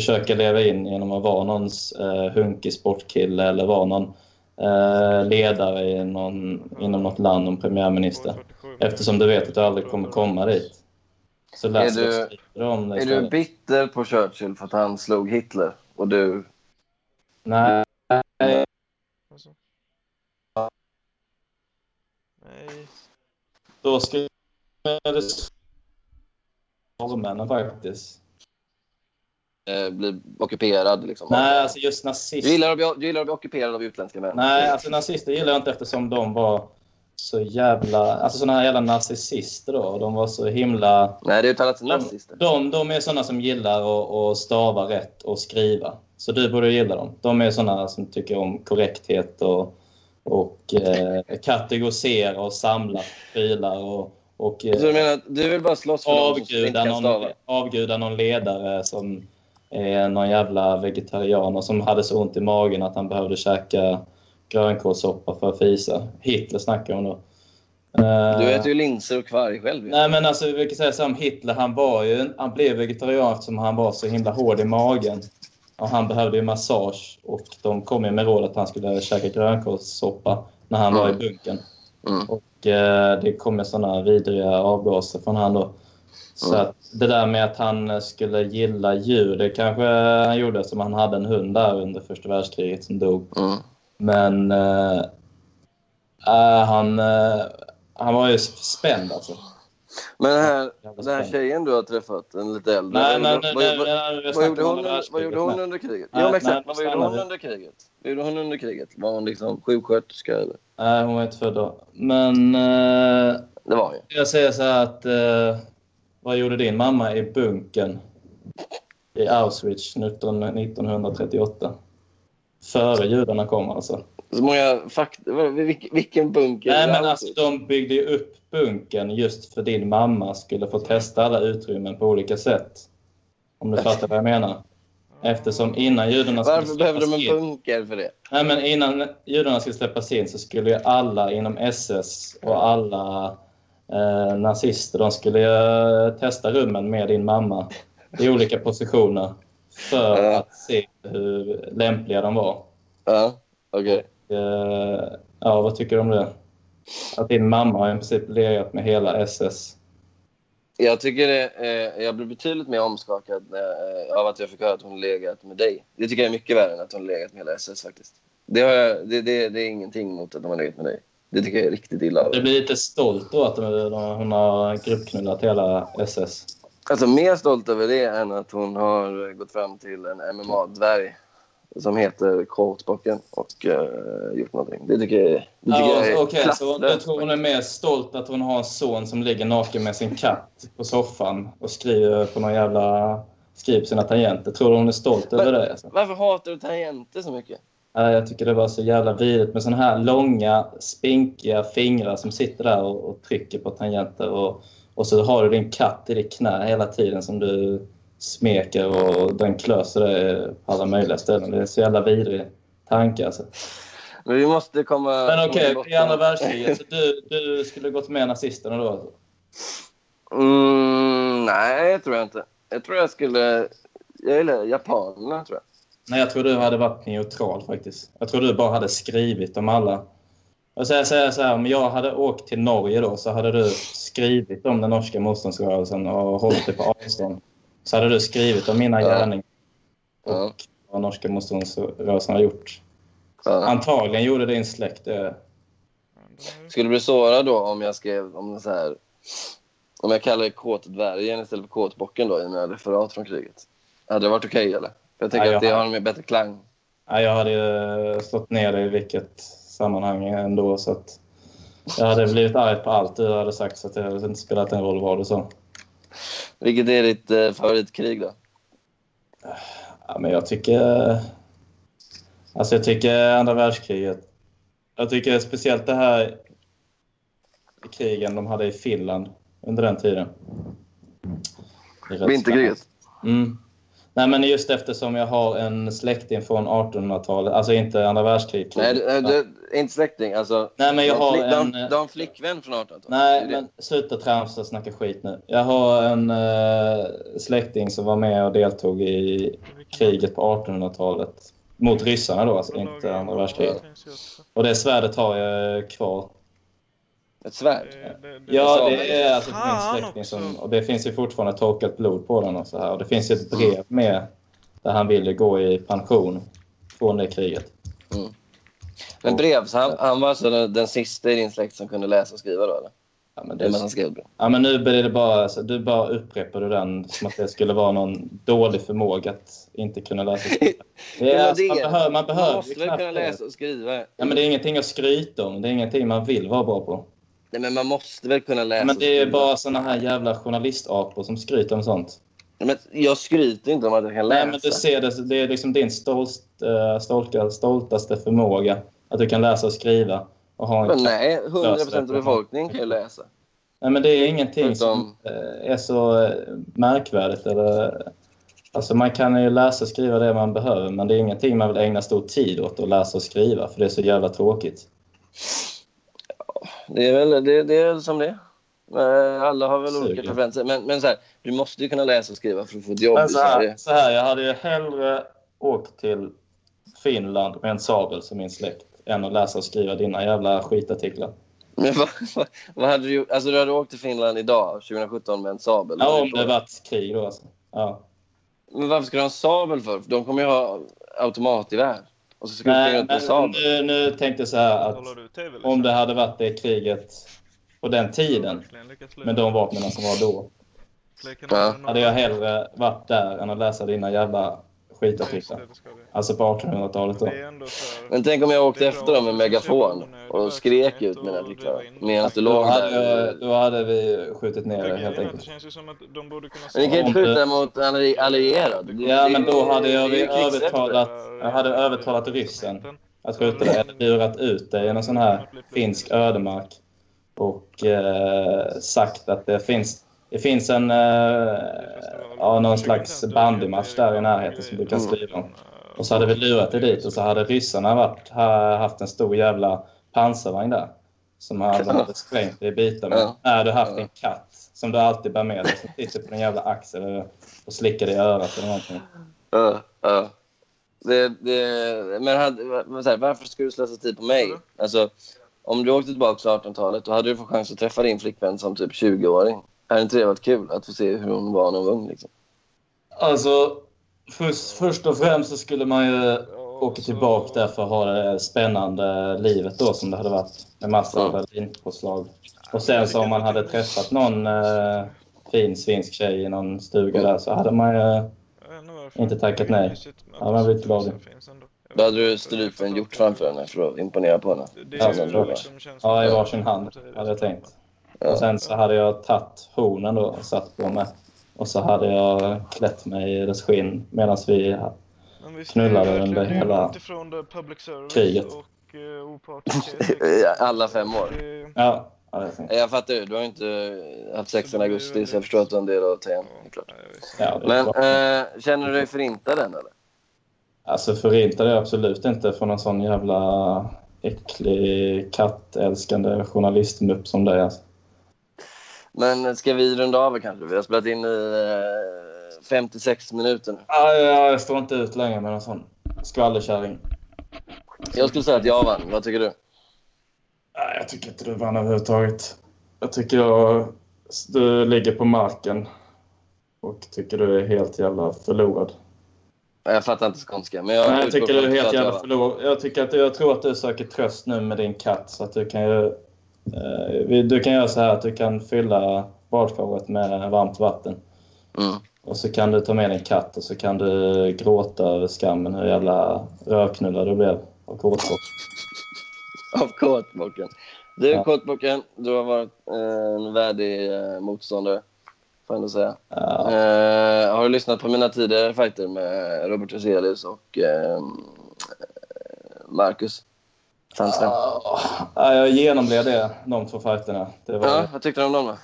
försöka leva in genom att vara någons eh, hunkig sportkille eller vara någon eh, ledare i någon, inom något land, någon premiärminister. Eftersom du vet att du aldrig kommer komma dit. Så läs Är du- om det Är du bitter på Churchill för att han slog Hitler? Och du... Nej. Nej. då skulle det norrmännen faktiskt. Eh, blir ockuperad. Liksom, Nej, alltså just du, nazister. gillar att bli, du gillar att bli ockuperad av utländska män? Nej, alltså nazister gillar jag inte eftersom de var så jävla... Alltså såna här jävla narcissister då. De var så himla... Nej, det uttalas nazister. de, de är såna som gillar att, att stava rätt och skriva. Så du borde gilla dem. De är såna som tycker om korrekthet och, och eh, kategorisera och samla prylar och, och Så du eh, menar att du vill bara slåss för någon som inte avguda, kan någon, stava? avguda någon ledare som är någon jävla vegetarian och som hade så ont i magen att han behövde käka grönkålssoppa för att fisa. Hitler snackar om då. Eh, Du äter ju linser och kvarg själv. Nej men alltså vi kan säga så här om Hitler, han var ju, han blev vegetarian eftersom han var så himla hård i magen. Och han behövde ju massage och de kom ju med råd att han skulle käka grönkålssoppa när han var i Mm. bunkern. Mm. Och eh, det kom ju sådana vidriga avgaser från han då. Så att det där med att han skulle gilla djur, det kanske han gjorde som han hade en hund där under första världskriget som dog. Mm. Men äh, han, eh, han var ju spänd alltså. Men den här, den här tjejen du har träffat, en lite äldre. Nej, nej, nej, vad- nej, vad- Vad gjorde hon, vad gjorde hon under kriget? Nej, Ja, men exakt. nej, vad gjorde hon under kriget? Vad gjorde hon under kriget? Var hon liksom sjuksköterska eller? Nej, hon var inte född då. Men Det var hon ju. jag säger så här att... Vad gjorde din mamma i bunkern i Auschwitz 19, 1938? Före judarna kom alltså. Så många fakta. Vilken bunker? Nej, men alltså de byggde ju upp bunkern just för din mamma skulle få testa alla utrymmen på olika sätt. Om du fattar vad jag menar. Eftersom innan judarna skulle Varför behöver de en bunker för det? nej, men innan judarna skulle släppas in så skulle ju alla inom SS och alla eh, nazister, de skulle ju testa rummen med din mamma i olika positioner för Ja. att se hur lämpliga de var. Ja, okej. Eh, ja, vad tycker du om det? Att din mamma har i princip legat med hela SS. Jag tycker det, eh, jag blir betydligt mer omskakad eh, av att jag fick höra att hon legat med dig. Det tycker jag är mycket värre än att hon legat med hela SS faktiskt. Det, har jag, det, det, det är ingenting mot att de har legat med dig. Det tycker jag är riktigt illa. Du blir lite stolt då att hon har gruppknullat hela SS. Alltså mer stolt över det än att hon har gått fram till en MMA-dvärg som heter Kortbocken och eh, gjort någonting. Det tycker jag, det tycker jag är Ja, Okej, så jag klasslöst. tror hon är mer stolt att hon har en son som ligger naken med sin katt på soffan och skriver på någon jävla... Skriver sina tangenter. Tror du hon är stolt över det? Alltså? Varför hatar du tangenter så mycket? Jag tycker det var så jävla vidrigt med såna här långa, spinkiga fingrar som sitter där och, och trycker på tangenter. Och, och så har du din katt i ditt knä hela tiden som du smeker och den klöser dig på alla möjliga ställen. Det är så jävla vidrig tanke alltså. Men vi måste komma... Men okej, botten. i andra världskriget, så du, du skulle gått med nazisterna då? Mm, nej, det tror jag inte. Jag tror jag skulle... Jag gillar japanerna, tror jag. Nej, jag tror du hade varit neutral faktiskt. Jag tror du bara hade skrivit om alla. Jag säger här, så här, om jag hade åkt till Norge då så hade du skrivit om den norska motståndsrörelsen och hållit dig på avstånd. Så hade du skrivit om mina Ja. gärningar Ja. och vad norska motståndsrörelsen har gjort. Ja. Antagligen gjorde din släkt det. Skulle du bli sårad då om jag skrev om så här... Om jag kallar det kåtdvärgen istället för kåtbocken då i mina referat från kriget? Hade det varit okej eller? Jag tänker Ja, att det jag- har en bättre klang. Nej, jag hade ju slått ner dig i vilket sammanhang ändå. Så att jag hade blivit arg på allt du hade sagt så att det hade inte spelat en roll vad du sa. Vilket är ditt eh, favoritkrig då? Ja, men jag tycker... Alltså jag tycker andra världskriget. Jag tycker speciellt det här krigen de hade i Finland under den tiden. Det Vinterkriget? Mm. Nej, men just eftersom jag har en släkting från 1800-talet, alltså inte andra världskriget. Nej, du, du, inte släkting. Alltså, Nej, men jag har flick, en- du har en flickvän från 1800-talet. Nej, Det det. men sluta tramsa och snacka skit nu. Jag har en eh, släkting som var med och deltog i kriget på 1800-talet. Mot ryssarna då, alltså inte andra världskriget. Och det svärdet har jag kvar. Ett svärd. Ja, det är alltså Fan min släkting som... Och det finns ju fortfarande torkat blod på den och så här. Och det finns ju ett brev med där han ville gå i pension från det kriget. Men brev, så han, han var alltså den, den sista i din släkt som kunde läsa och skriva då? Eller? Ja, men, Det det, men han skrev brev. ja, men nu blir det bara... Alltså, du bara upprepar du den som att det skulle vara någon dålig förmåga att inte kunna läsa och skriva. Det Det är, var alltså, man det. behöver, man behöver Man måste väl kunna det. läsa och skriva? Ja, men det är ingenting att skryta om. Det är ingenting man vill vara bra på. Nej, men man måste väl kunna läsa Men det är bara såna här jävla journalistapor som skryter om sånt. Men jag skryter inte om att jag kan läsa. Nej, men du ser det, det är liksom din stolt, eh, stolta, stoltaste förmåga. Att du kan läsa och skriva. Och ha en Men nej, 100 Löser procent av det. befolkningen kan ju läsa. Nej, men det är ingenting Förutom- som eh, är så eh, märkvärdigt. Eller, alltså man kan ju läsa och skriva det man behöver, men det är ingenting man vill ägna stor tid åt att läsa och skriva, för det är så jävla tråkigt. Det är väl det, det är som det. Eh, Alla har väl olika Suger. preferenser. Men, men så här, du måste ju kunna läsa och skriva för att få ett jobb Men så här, så här, jag hade ju hellre åkt till Finland med en sabel som min släkt än att läsa och skriva dina jävla skitartiklar. Men vad, vad, vad hade du gjort? Alltså du hade åkt till Finland idag, 2017, med en sabel? Ja, om det varit krig då alltså. Ja. Men varför ska du ha en sabel för? För De kommer ju ha automatgevär. Och så springa Nej, men nu, nu tänkte jag så här att TV liksom? om det hade varit det kriget på den tiden med de vapnen som var då hade jag hellre varit där än att läsa dina jävla skitartiklar. Alltså på 1800-talet då. Men tänk om jag åkte efter dem med megafon och skrek ut mina artiklar. Medan du Då låg hade, där. då hade vi skjutit ner det helt enkelt. Men ni kan ju inte skjuta mot alli- allierade. Det- Ja, men då hade jag övertalat, jag hade övertalat ryssen att skjuta det eller lurat ut det i en sån här finsk ödemark och eh, sagt att det finns, det finns en, eh, ja, någon slags bandymatch där i närheten som du kan skriva om. Och så hade vi lurat det dit och så hade ryssarna varit, ha, haft en stor jävla pansarvagn där. Som hade hade sprängt det i bitar med. Nej, du haft en katt som du alltid bär med dig som sitter på din jävla axel och slickar dig i örat eller någonting. Ja, ja. Det, det, men hade, här, varför skulle du slösa tid på mig? Alltså, om du åkte tillbaka till 1800-talet då hade du fått chans att träffa din flickvän som typ 20-åring. Hade inte det varit kul att få se hur hon var när hon var ung? Liksom? Alltså, först, först och främst så skulle man ju åka tillbaka där för att ha det spännande livet då som det hade varit. Med massa Ja. Berlinpåslag. Och sen så om man hade träffat någon eh, fin svensk tjej i någon stuga där så hade man ju... Inte tackat nej. Ja, man blir glad. Då hade du ställt en hjort framför henne för att imponera på henne. Ja, så tror jag. Ja, i varsin hand hade jag tänkt. Och sen så hade jag tagit hornen då och satt på mig. Och så hade jag klätt mig i dess skinn medan vi knullade under hela kriget. och uh. Alla fem år. Ja, ja, Jag fattar ju. Du har ju inte haft sex sedan augusti så jag förstår att du är en del av TM. är. Ja. Ja, det är Men eh, känner du dig förintad än eller? Alltså förintade jag absolut inte från en sån jävla äcklig kattälskande journalistmupp som dig. Alltså. Men ska vi runda av kanske? Vi har spelat in i eh, 56 minuter nu. Ja, jag, står inte ut längre med en sån skvallerkärring. Jag skulle säga att jag vann. Vad tycker du? Nej, jag tycker inte du vann överhuvudtaget. Jag tycker jag, du ligger på marken och tycker du är helt jävla förlorad. Jag fattar inte skånska, men jag Nej, jag tycker du är helt jävla förlorad. Jag, tycker att, jag tror att du söker tröst nu med din katt så att du kan ju... Eh, du kan göra så här att du kan fylla badkaret med varmt vatten. Mm. Och så kan du ta med din katt och så kan du gråta över skammen hur jävla röknullad du blev av kåtbock. Av kåtbocken. Du, Ja. kåtbocken, du har varit eh, en värdig eh, motståndare, får jag ändå säga. Ja. Eh, har du lyssnat på mina tidigare fighter med Robert Roselius och eh, Marcus Sandström? Ja, jag genomled det, de två fighterna. Det var, Ja, vad tyckte du om dem då?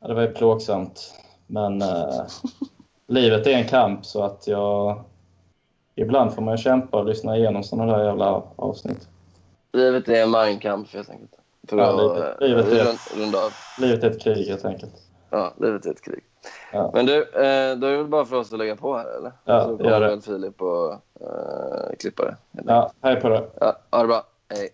ja, det var ju plågsamt. Men eh, livet är en kamp så att jag... Ibland får man ju kämpa och lyssna igenom sådana där jävla avsnitt. Livet är en mindkamp helt enkelt. Ja, att livet- eh, livet är- rund-. Livet är ett krig helt enkelt. Ja, livet är ett krig. Ja. Men du, eh, då är det väl bara för oss att lägga på här eller? Ja, Så kommer väl Filip och eh, klippa det. Ja, hej på det. Ja, ha det bra. Hej.